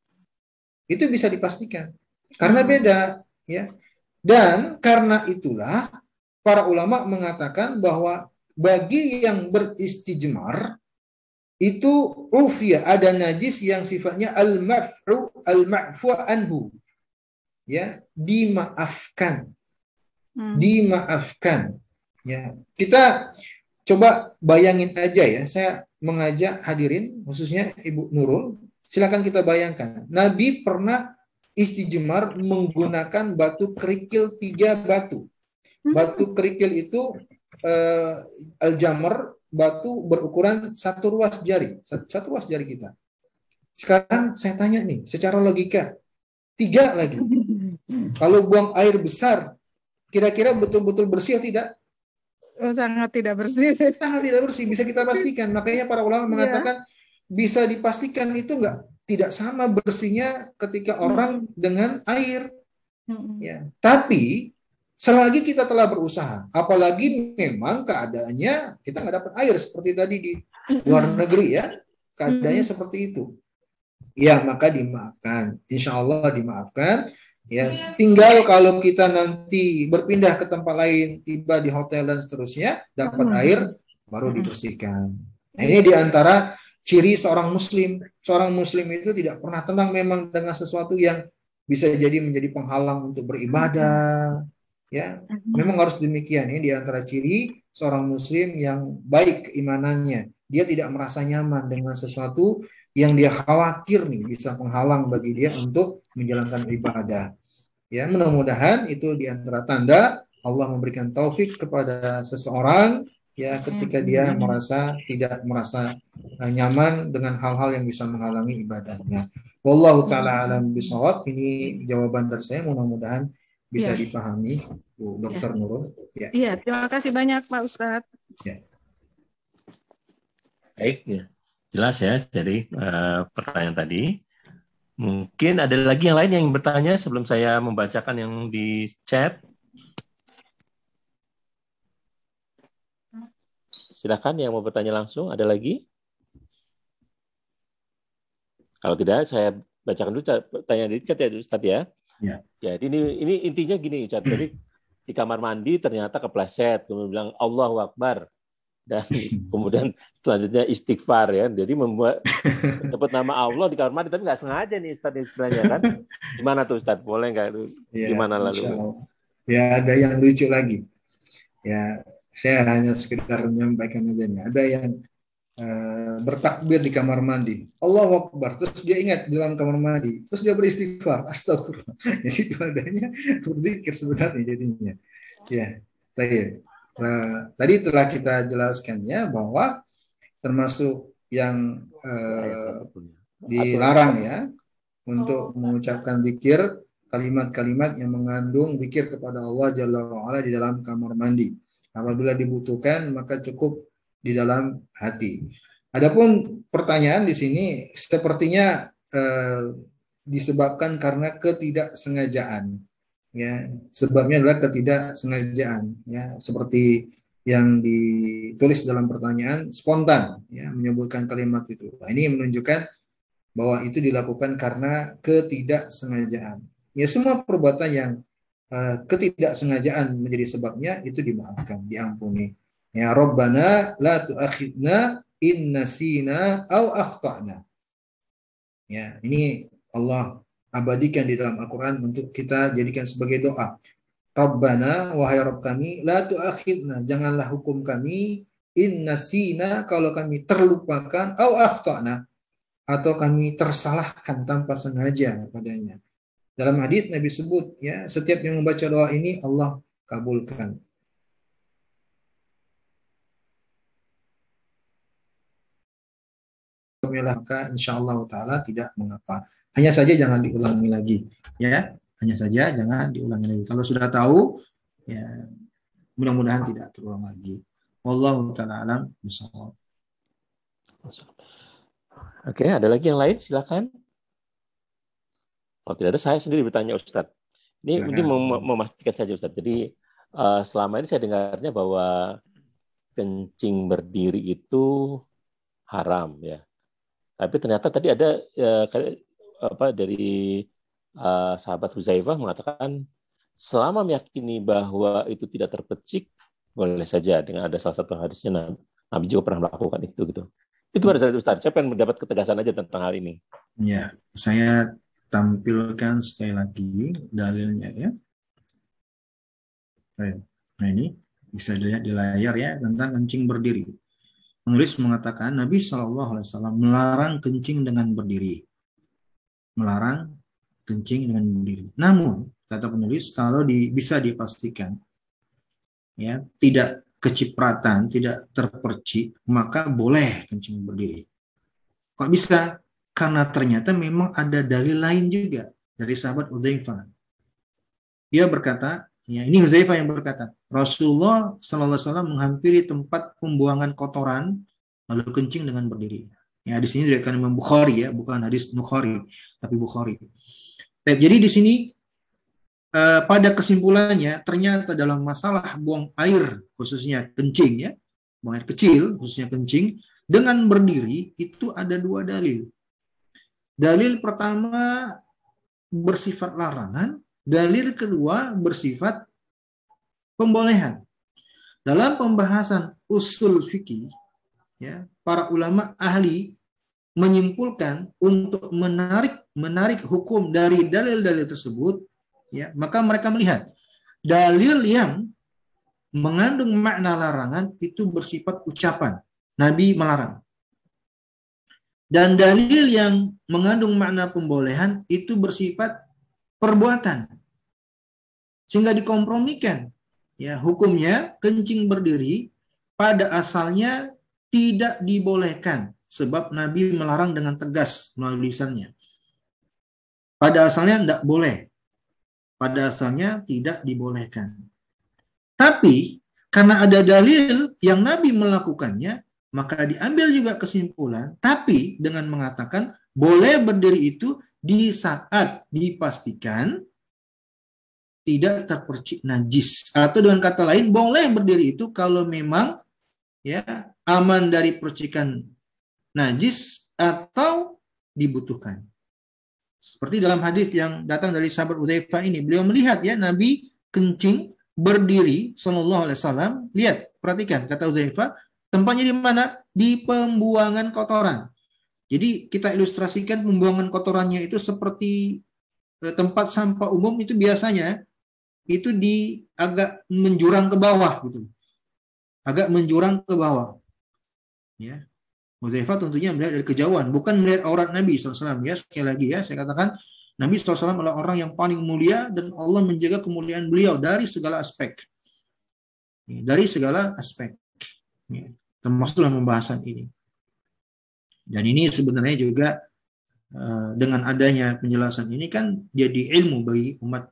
Itu bisa dipastikan. Karena beda, ya. Dan karena itulah para ulama mengatakan bahwa bagi yang beristijmar itu ufia ada najis yang sifatnya al-maf'u al-ma'fu anhu ya dimaafkan hmm. dimaafkan ya kita coba bayangin aja ya saya mengajak hadirin khususnya Ibu Nurul silakan kita bayangkan Nabi pernah istijmar menggunakan batu kerikil tiga batu. Hmm. Batu kerikil itu uh, al-jamar batu berukuran satu ruas jari, satu, satu ruas jari kita. Sekarang saya tanya nih, secara logika, tiga lagi. (laughs) Kalau buang air besar, kira-kira betul-betul bersih atau tidak? Oh, sangat tidak bersih. (laughs) Sangat tidak bersih, bisa kita pastikan. Makanya para ulama iya. mengatakan bisa dipastikan itu enggak tidak sama bersihnya ketika hmm. orang dengan air. Hmm. Ya. Tapi selagi kita telah berusaha, apalagi memang keadaannya kita nggak dapat air seperti tadi di luar hmm. negeri ya, keadaannya hmm. seperti itu. Ya maka dimaafkan, insya Allah dimaafkan Ya, tinggal kalau kita nanti berpindah ke tempat lain, tiba di hotel dan seterusnya, dapat hmm. air, baru hmm. dibersihkan. Nah, ini di antara ciri seorang muslim. Seorang muslim itu tidak pernah tenang memang dengan sesuatu yang bisa jadi menjadi penghalang untuk beribadah. Ya, hmm. memang harus demikian. Ini di antara ciri seorang muslim yang baik keimanannya. Dia tidak merasa nyaman dengan sesuatu yang dia khawatir nih bisa penghalang bagi dia untuk menjalankan ibadah. Ya, mudah-mudahan itu di antara tanda Allah memberikan taufik kepada seseorang ya ketika dia merasa tidak merasa uh, nyaman dengan hal-hal yang bisa menghalangi ibadahnya. Wallahu taala alam bisawab. Ini jawaban dari saya mudah-mudahan bisa ya. dipahami Bu Dokter ya. Nurul. Ya. Iya, terima kasih banyak Pak Ustadz. Ya. Baik, ya. Jelas ya. Jadi uh, pertanyaan tadi Mungkin ada lagi yang lain yang bertanya sebelum saya membacakan yang di chat. Silakan yang mau bertanya langsung. Ada lagi? Kalau tidak, saya bacakan dulu tanya di chat ya, Ustaz ya. Ya. Jadi ini ini intinya gini, Ustaz. Jadi di kamar mandi ternyata kepleset, kemudian bilang Allahu Akbar dan (laughs) kemudian selanjutnya istighfar ya. Jadi membuat (laughs) dapat nama Allah di kamar mandi tapi nggak sengaja nih Ustaz istilahnya kan. (laughs) Gimana tuh Ustaz? Boleh nggak? Ya, Gimana lalu? Ya ada yang lucu lagi. Ya saya hanya sekedar menyampaikan aja nih. Ada yang uh, bertakbir di kamar mandi. Allah Akbar. Terus dia ingat dalam kamar mandi. Terus dia beristighfar. Astagfirullah. Jadi ibadahnya berzikir sebenarnya jadinya. Ya, baik. Nah, tadi telah kita jelaskannya bahwa termasuk yang eh, dilarang ya untuk mengucapkan zikir kalimat-kalimat yang mengandung zikir kepada Allah Jalla wa'ala di dalam kamar mandi. Apabila dibutuhkan maka cukup di dalam hati. Adapun pertanyaan di sini sepertinya eh, disebabkan karena ketidaksengajaan ya sebabnya adalah ketidaksengajaan ya. Seperti yang ditulis dalam pertanyaan spontan ya menyebutkan kalimat itu. Nah, ini menunjukkan bahwa itu dilakukan karena ketidaksengajaan. Ya semua perbuatan yang uh, ketidaksengajaan menjadi sebabnya itu dimaafkan diampuni. Ya Rabbana la tu'akhidna in nasina au akhtana. Ya ini Allah abadikan di dalam Al-Quran untuk kita jadikan sebagai doa. Rabbana, wahai Rabb kami, la tu'akhidna, janganlah hukum kami, in nasina, kalau kami terlupakan, au akhtana, atau kami tersalahkan tanpa sengaja padanya. Dalam hadis Nabi sebut, ya setiap yang membaca doa ini Allah kabulkan. maka insya Allah Ta'ala tidak mengapa. Hanya saja jangan diulangi lagi, ya. Hanya saja jangan diulangi lagi. Kalau sudah tahu, ya mudah-mudahan tidak terulang lagi. Wallahu taala alam Oke, ada lagi yang lain? Silakan. Kalau tidak ada, saya sendiri bertanya Ustadz. Ini mungkin mem memastikan saja Ustadz. Jadi uh, selama ini saya dengarnya bahwa kencing berdiri itu haram ya. Tapi ternyata tadi ada ya, apa dari uh, sahabat Huzaifah mengatakan selama meyakini bahwa itu tidak terpecik boleh saja dengan ada salah satu hadisnya Nabi juga pernah melakukan itu gitu. Itu pada saat Ustaz. Saya pengen mendapat ketegasan aja tentang hal ini. Ya, saya tampilkan sekali lagi dalilnya ya. Nah ini bisa dilihat di layar ya tentang kencing berdiri. Penulis mengatakan Nabi Shallallahu Alaihi Wasallam melarang kencing dengan berdiri melarang kencing dengan berdiri. Namun, kata penulis, kalau di, bisa dipastikan ya tidak kecipratan, tidak terpercik, maka boleh kencing berdiri. Kok bisa? Karena ternyata memang ada dalil lain juga dari sahabat Udzaifah. Dia berkata, Ya, ini Huzaifah yang berkata, Rasulullah Wasallam menghampiri tempat pembuangan kotoran lalu kencing dengan berdiri. Ya, di sini diriwayatkan Imam Bukhari ya, bukan hadis Bukhari, tapi Bukhari. Jadi di sini eh, pada kesimpulannya ternyata dalam masalah buang air khususnya kencing ya, buang air kecil khususnya kencing dengan berdiri itu ada dua dalil. Dalil pertama bersifat larangan, dalil kedua bersifat pembolehan. Dalam pembahasan usul fikih, ya, para ulama ahli menyimpulkan untuk menarik menarik hukum dari dalil-dalil tersebut, ya, maka mereka melihat dalil yang mengandung makna larangan itu bersifat ucapan. Nabi melarang. Dan dalil yang mengandung makna pembolehan itu bersifat perbuatan. Sehingga dikompromikan. Ya, hukumnya kencing berdiri pada asalnya tidak dibolehkan sebab Nabi melarang dengan tegas melalui lisannya. Pada asalnya tidak boleh. Pada asalnya tidak dibolehkan. Tapi karena ada dalil yang Nabi melakukannya, maka diambil juga kesimpulan, tapi dengan mengatakan boleh berdiri itu di saat dipastikan tidak terpercik najis atau dengan kata lain boleh berdiri itu kalau memang ya aman dari percikan najis atau dibutuhkan. Seperti dalam hadis yang datang dari sahabat Udzaifah ini, beliau melihat ya Nabi kencing berdiri sallallahu alaihi wasallam. Lihat, perhatikan kata Udzaifah, tempatnya di mana? Di pembuangan kotoran. Jadi kita ilustrasikan pembuangan kotorannya itu seperti eh, tempat sampah umum itu biasanya itu di agak menjurang ke bawah gitu. Agak menjurang ke bawah. Ya. Muzaifah tentunya melihat dari kejauhan, bukan melihat aurat Nabi SAW. Ya, sekali lagi ya, saya katakan Nabi SAW adalah orang yang paling mulia dan Allah menjaga kemuliaan beliau dari segala aspek. Dari segala aspek. Termasuk dalam pembahasan ini. Dan ini sebenarnya juga eh, dengan adanya penjelasan ini kan jadi ilmu bagi umat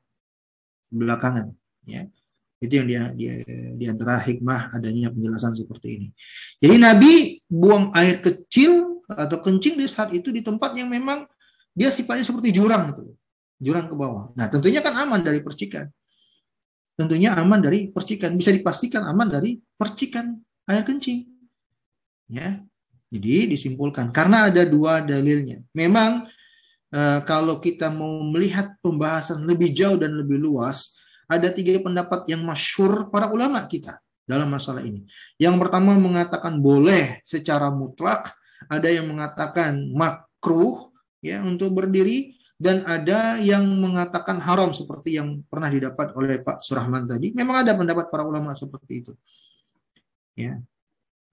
belakangan. Ya. Itu yang dia, dia di antara hikmah adanya penjelasan seperti ini. Jadi Nabi buang air kecil atau kencing di saat itu di tempat yang memang dia sifatnya seperti jurang itu. Jurang ke bawah. Nah, tentunya kan aman dari percikan. Tentunya aman dari percikan. Bisa dipastikan aman dari percikan air kencing. Ya. Jadi disimpulkan karena ada dua dalilnya. Memang eh, kalau kita mau melihat pembahasan lebih jauh dan lebih luas, ada tiga pendapat yang masyur para ulama kita dalam masalah ini. Yang pertama mengatakan boleh secara mutlak, ada yang mengatakan makruh ya untuk berdiri dan ada yang mengatakan haram seperti yang pernah didapat oleh Pak Surahman tadi. Memang ada pendapat para ulama seperti itu. Ya.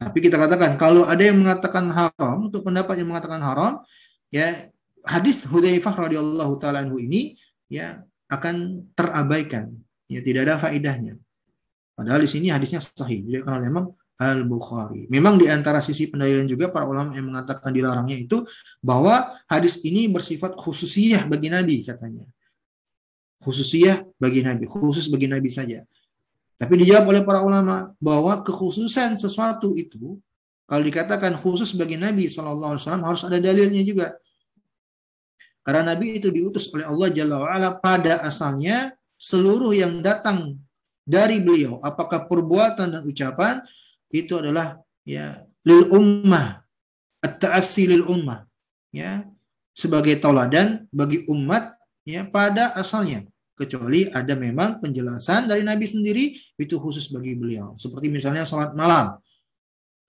Tapi kita katakan kalau ada yang mengatakan haram untuk pendapat yang mengatakan haram, ya hadis Hudzaifah radhiyallahu taala ini ya akan terabaikan. Ya, tidak ada faedahnya. Padahal di sini hadisnya sahih. Jadi kalau memang Al-Bukhari. Memang di antara sisi pendalilan juga para ulama yang mengatakan dilarangnya itu bahwa hadis ini bersifat khususiyah bagi Nabi katanya. Khususiyah bagi Nabi, khusus bagi Nabi saja. Tapi dijawab oleh para ulama bahwa kekhususan sesuatu itu kalau dikatakan khusus bagi Nabi SAW harus ada dalilnya juga. Karena Nabi itu diutus oleh Allah Jalla wa'ala pada asalnya seluruh yang datang dari beliau, apakah perbuatan dan ucapan, itu adalah ya lil ummah, at-ta'assi lil ummah, ya sebagai tauladan bagi umat ya pada asalnya. Kecuali ada memang penjelasan dari Nabi sendiri itu khusus bagi beliau. Seperti misalnya salat malam.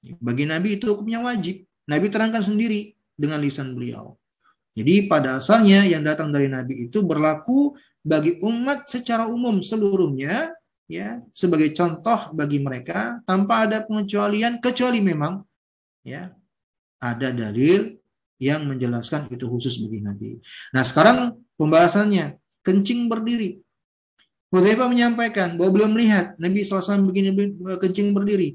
Bagi Nabi itu hukumnya wajib. Nabi terangkan sendiri dengan lisan beliau jadi pada asalnya yang datang dari Nabi itu berlaku bagi umat secara umum seluruhnya ya sebagai contoh bagi mereka tanpa ada pengecualian kecuali memang ya ada dalil yang menjelaskan itu khusus bagi Nabi. Nah sekarang pembahasannya kencing berdiri. Hudzaifah menyampaikan bahwa belum melihat Nabi SAW begini kencing berdiri.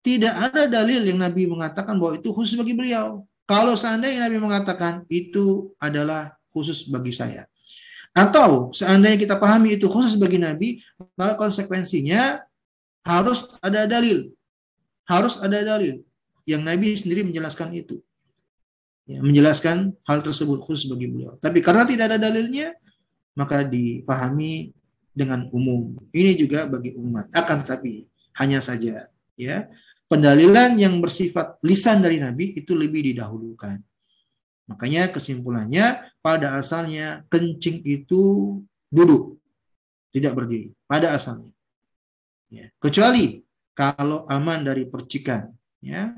Tidak ada dalil yang Nabi mengatakan bahwa itu khusus bagi beliau. Kalau seandainya Nabi mengatakan itu adalah khusus bagi saya. Atau seandainya kita pahami itu khusus bagi Nabi, maka konsekuensinya harus ada dalil. Harus ada dalil. Yang Nabi sendiri menjelaskan itu. Ya, menjelaskan hal tersebut khusus bagi beliau. Tapi karena tidak ada dalilnya, maka dipahami dengan umum. Ini juga bagi umat. Akan tetapi hanya saja ya pendalilan yang bersifat lisan dari Nabi itu lebih didahulukan. Makanya kesimpulannya pada asalnya kencing itu duduk, tidak berdiri pada asalnya. Ya. Kecuali kalau aman dari percikan, ya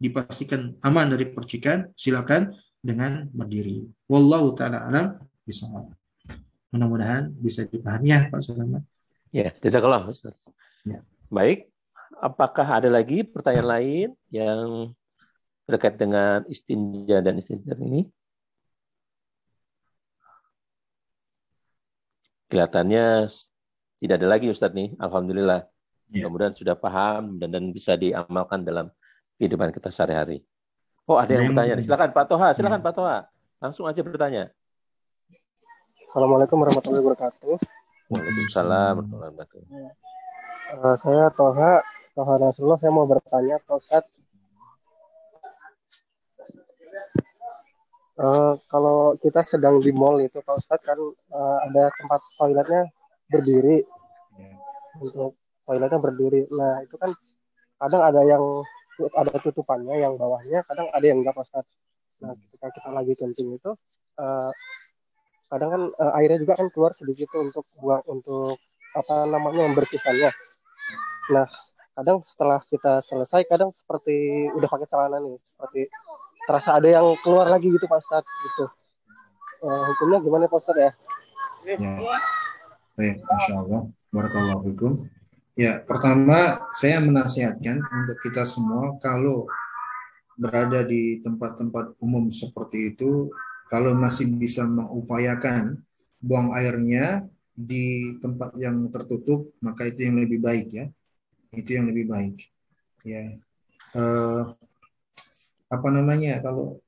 dipastikan aman dari percikan, silakan dengan berdiri. Wallahu taala alam bisa. Mudah-mudahan bisa dipahami ya Pak Sulaiman. Ya, jazakallah. Ya. Baik, apakah ada lagi pertanyaan lain yang terkait dengan istinja dan istinja ini? Kelihatannya tidak ada lagi Ustadz nih, Alhamdulillah. Ya. Kemudian sudah paham dan, dan bisa diamalkan dalam kehidupan kita sehari-hari. Oh ada yang bertanya, silakan Pak Toha, silakan ya. Pak Toha, langsung aja bertanya. Assalamualaikum warahmatullahi wabarakatuh. Waalaikumsalam warahmatullahi wabarakatuh. Uh, saya Toha, Toha Rasulullah, saya mau bertanya, Pak Ustadz, Uh, kalau kita sedang di mall itu Pak Ustadz kan uh, ada tempat toiletnya berdiri untuk toiletnya berdiri. Nah itu kan kadang ada yang ada tutupannya yang bawahnya, kadang ada yang enggak Pak Ustadz. Nah ketika kita lagi kencing itu uh, kadang kan uh, airnya juga kan keluar sedikit untuk buang untuk apa namanya membersihkannya. Nah kadang setelah kita selesai kadang seperti udah pakai celana nih seperti terasa ada yang keluar lagi gitu Pak Ustadz gitu. Uh, hukumnya gimana Pak Ustadz ya? Ya. Baik, Masya Allah. Barakallahu Ya, pertama saya menasihatkan untuk kita semua kalau berada di tempat-tempat umum seperti itu, kalau masih bisa mengupayakan buang airnya di tempat yang tertutup, maka itu yang lebih baik ya. Itu yang lebih baik. Ya. Uh, apa namanya kalau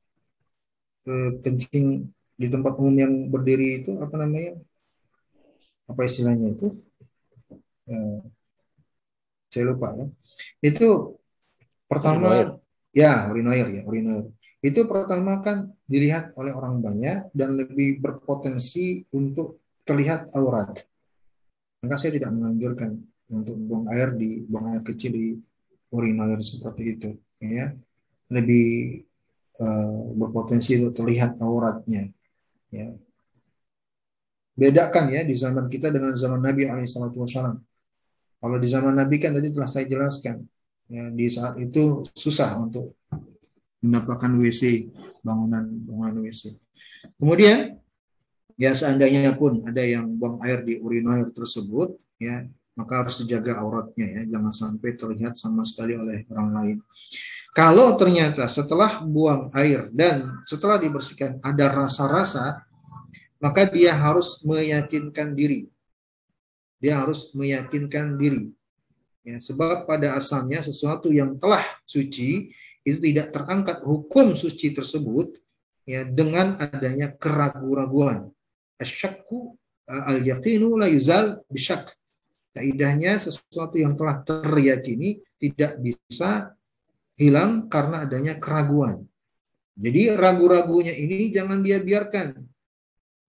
eh, kencing di tempat umum yang berdiri itu apa namanya apa istilahnya itu eh, saya lupa ya itu pertama urinoir. ya urinoir ya urinoir itu pertama kan dilihat oleh orang banyak dan lebih berpotensi untuk terlihat aurat maka saya tidak menganjurkan untuk buang air di buang air kecil di urinoir seperti itu ya lebih uh, berpotensi untuk terlihat auratnya. Ya. Bedakan ya di zaman kita dengan zaman Nabi Alaihissalam. Kalau di zaman Nabi kan tadi telah saya jelaskan, ya, di saat itu susah untuk mendapatkan WC bangunan bangunan WC. Kemudian ya seandainya pun ada yang buang air di urinoir tersebut, ya maka harus dijaga auratnya ya, jangan sampai terlihat sama sekali oleh orang lain. Kalau ternyata setelah buang air dan setelah dibersihkan ada rasa-rasa, maka dia harus meyakinkan diri. Dia harus meyakinkan diri. Ya, sebab pada asalnya sesuatu yang telah suci itu tidak terangkat hukum suci tersebut ya dengan adanya keraguan-raguan. Asyakku al-yaqinu la yuzal bisyak Kaidahnya sesuatu yang telah terjadi tidak bisa hilang karena adanya keraguan. Jadi ragu-ragunya ini jangan dia biarkan.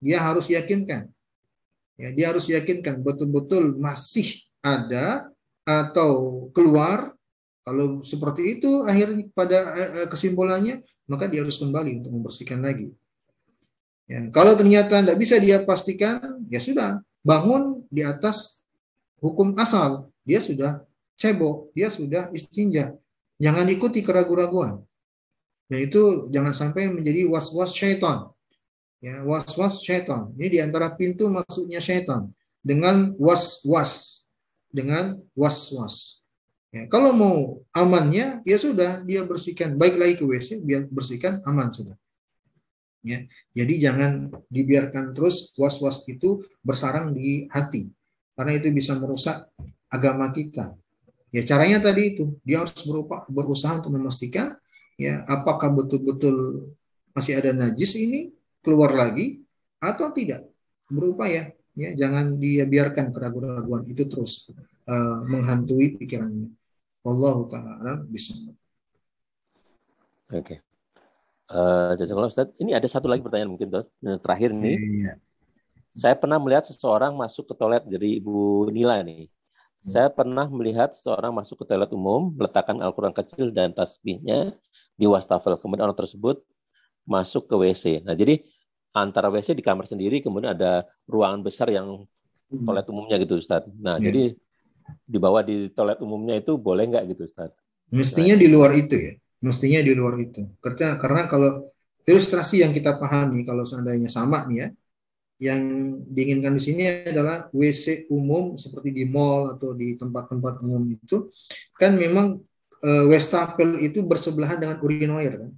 Dia harus yakinkan. Ya, dia harus yakinkan betul-betul masih ada atau keluar. Kalau seperti itu akhirnya pada eh, kesimpulannya maka dia harus kembali untuk membersihkan lagi. Ya, kalau ternyata tidak bisa dia pastikan, ya sudah bangun di atas hukum asal. Dia sudah cebok, dia sudah istinja. Jangan ikuti keraguan-raguan. Dan itu jangan sampai menjadi was-was syaitan. Ya, was-was syaitan. Ini di antara pintu masuknya syaitan. Dengan was-was. Dengan was-was. Ya, kalau mau amannya, ya sudah, dia bersihkan. Baik lagi ke WC, biar bersihkan, aman sudah. Ya, jadi jangan dibiarkan terus was-was itu bersarang di hati karena itu bisa merusak agama kita. Ya caranya tadi itu dia harus berupa, berusaha untuk memastikan ya apakah betul-betul masih ada najis ini keluar lagi atau tidak. berupaya ya jangan dia biarkan keraguan-keraguan itu terus uh, menghantui pikirannya. Allah taala bisa. Oke. Okay. Uh, Ustaz. Ini ada satu lagi pertanyaan mungkin Dot. Terakhir nih. Iya. Saya pernah melihat seseorang masuk ke toilet dari Ibu Nila nih. Hmm. Saya pernah melihat seseorang masuk ke toilet umum, meletakkan Al-Quran kecil dan tasbihnya di wastafel. Kemudian orang tersebut masuk ke WC. Nah, jadi antara WC di kamar sendiri, kemudian ada ruangan besar yang hmm. toilet umumnya gitu, Ustaz. Nah, yeah. jadi dibawa di toilet umumnya itu boleh nggak gitu, Ustaz? Mestinya di luar itu ya mestinya di luar itu. Karena karena kalau ilustrasi yang kita pahami kalau seandainya sama nih ya, yang diinginkan di sini adalah WC umum seperti di mall atau di tempat-tempat umum itu kan memang e, wastafel itu bersebelahan dengan urinoir kan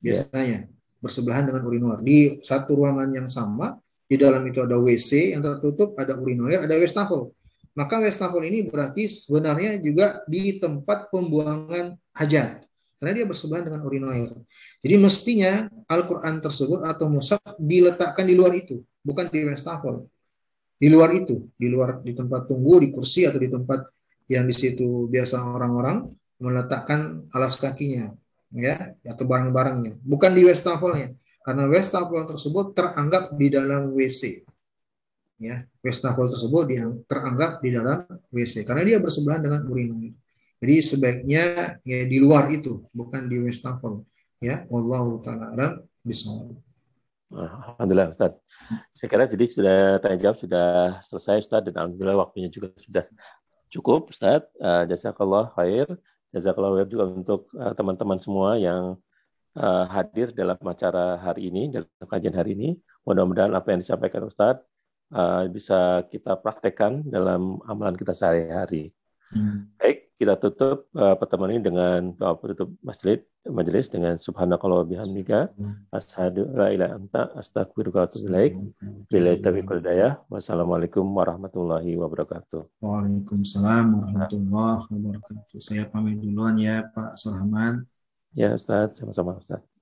biasanya yeah. bersebelahan dengan urinoir di satu ruangan yang sama di dalam itu ada WC yang tertutup ada urinoir ada wastafel maka wastafel ini berarti sebenarnya juga di tempat pembuangan hajat karena dia bersebelahan dengan urinoir. Jadi mestinya Al-Quran tersebut atau mushaf diletakkan di luar itu, bukan di wastafel. Di luar itu, di luar di tempat tunggu, di kursi atau di tempat yang di situ biasa orang-orang meletakkan alas kakinya, ya, atau barang-barangnya, bukan di wastafelnya. Karena wastafel tersebut teranggap di dalam WC. Ya, wastafel tersebut yang teranggap di dalam WC karena dia bersebelahan dengan urinoir. Jadi sebaiknya ya di luar itu, bukan di wastafel. Ya, wallahu taala alam bismillah. Alhamdulillah Ustaz. Saya kira jadi sudah tanya jawab sudah selesai Ustaz dan alhamdulillah waktunya juga sudah cukup Ustaz. Uh, jazakallah khair. Jazakallah khair juga untuk uh, teman-teman semua yang uh, hadir dalam acara hari ini, dalam kajian hari ini. Mudah-mudahan apa yang disampaikan Ustaz uh, bisa kita praktekkan dalam amalan kita sehari-hari. Hmm. Baik, kita tutup uh, pertemuan ini dengan doa penutup majelis majelis dengan subhanakallah bihamdika asyhadu la ilaha anta astaghfiruka wa atubu ilaik. Bila taufiq daya wassalamualaikum warahmatullahi wabarakatuh. Waalaikumsalam warahmatullahi wabarakatuh. Saya pamit duluan ya Pak Surahman ya Ustaz. Sama-sama Ustaz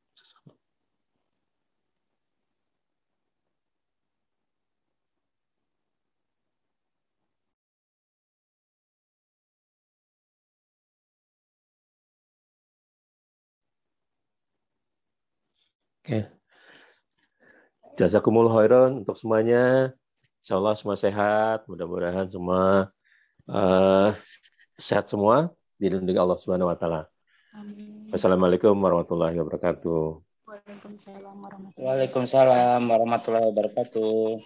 Oke. Jazakumul khairan untuk semuanya. Insya Allah semua sehat. Mudah-mudahan semua uh, sehat semua. Dilindungi Allah Subhanahu wa taala. Assalamualaikum warahmatullahi wabarakatuh. Waalaikumsalam warahmatullahi wabarakatuh.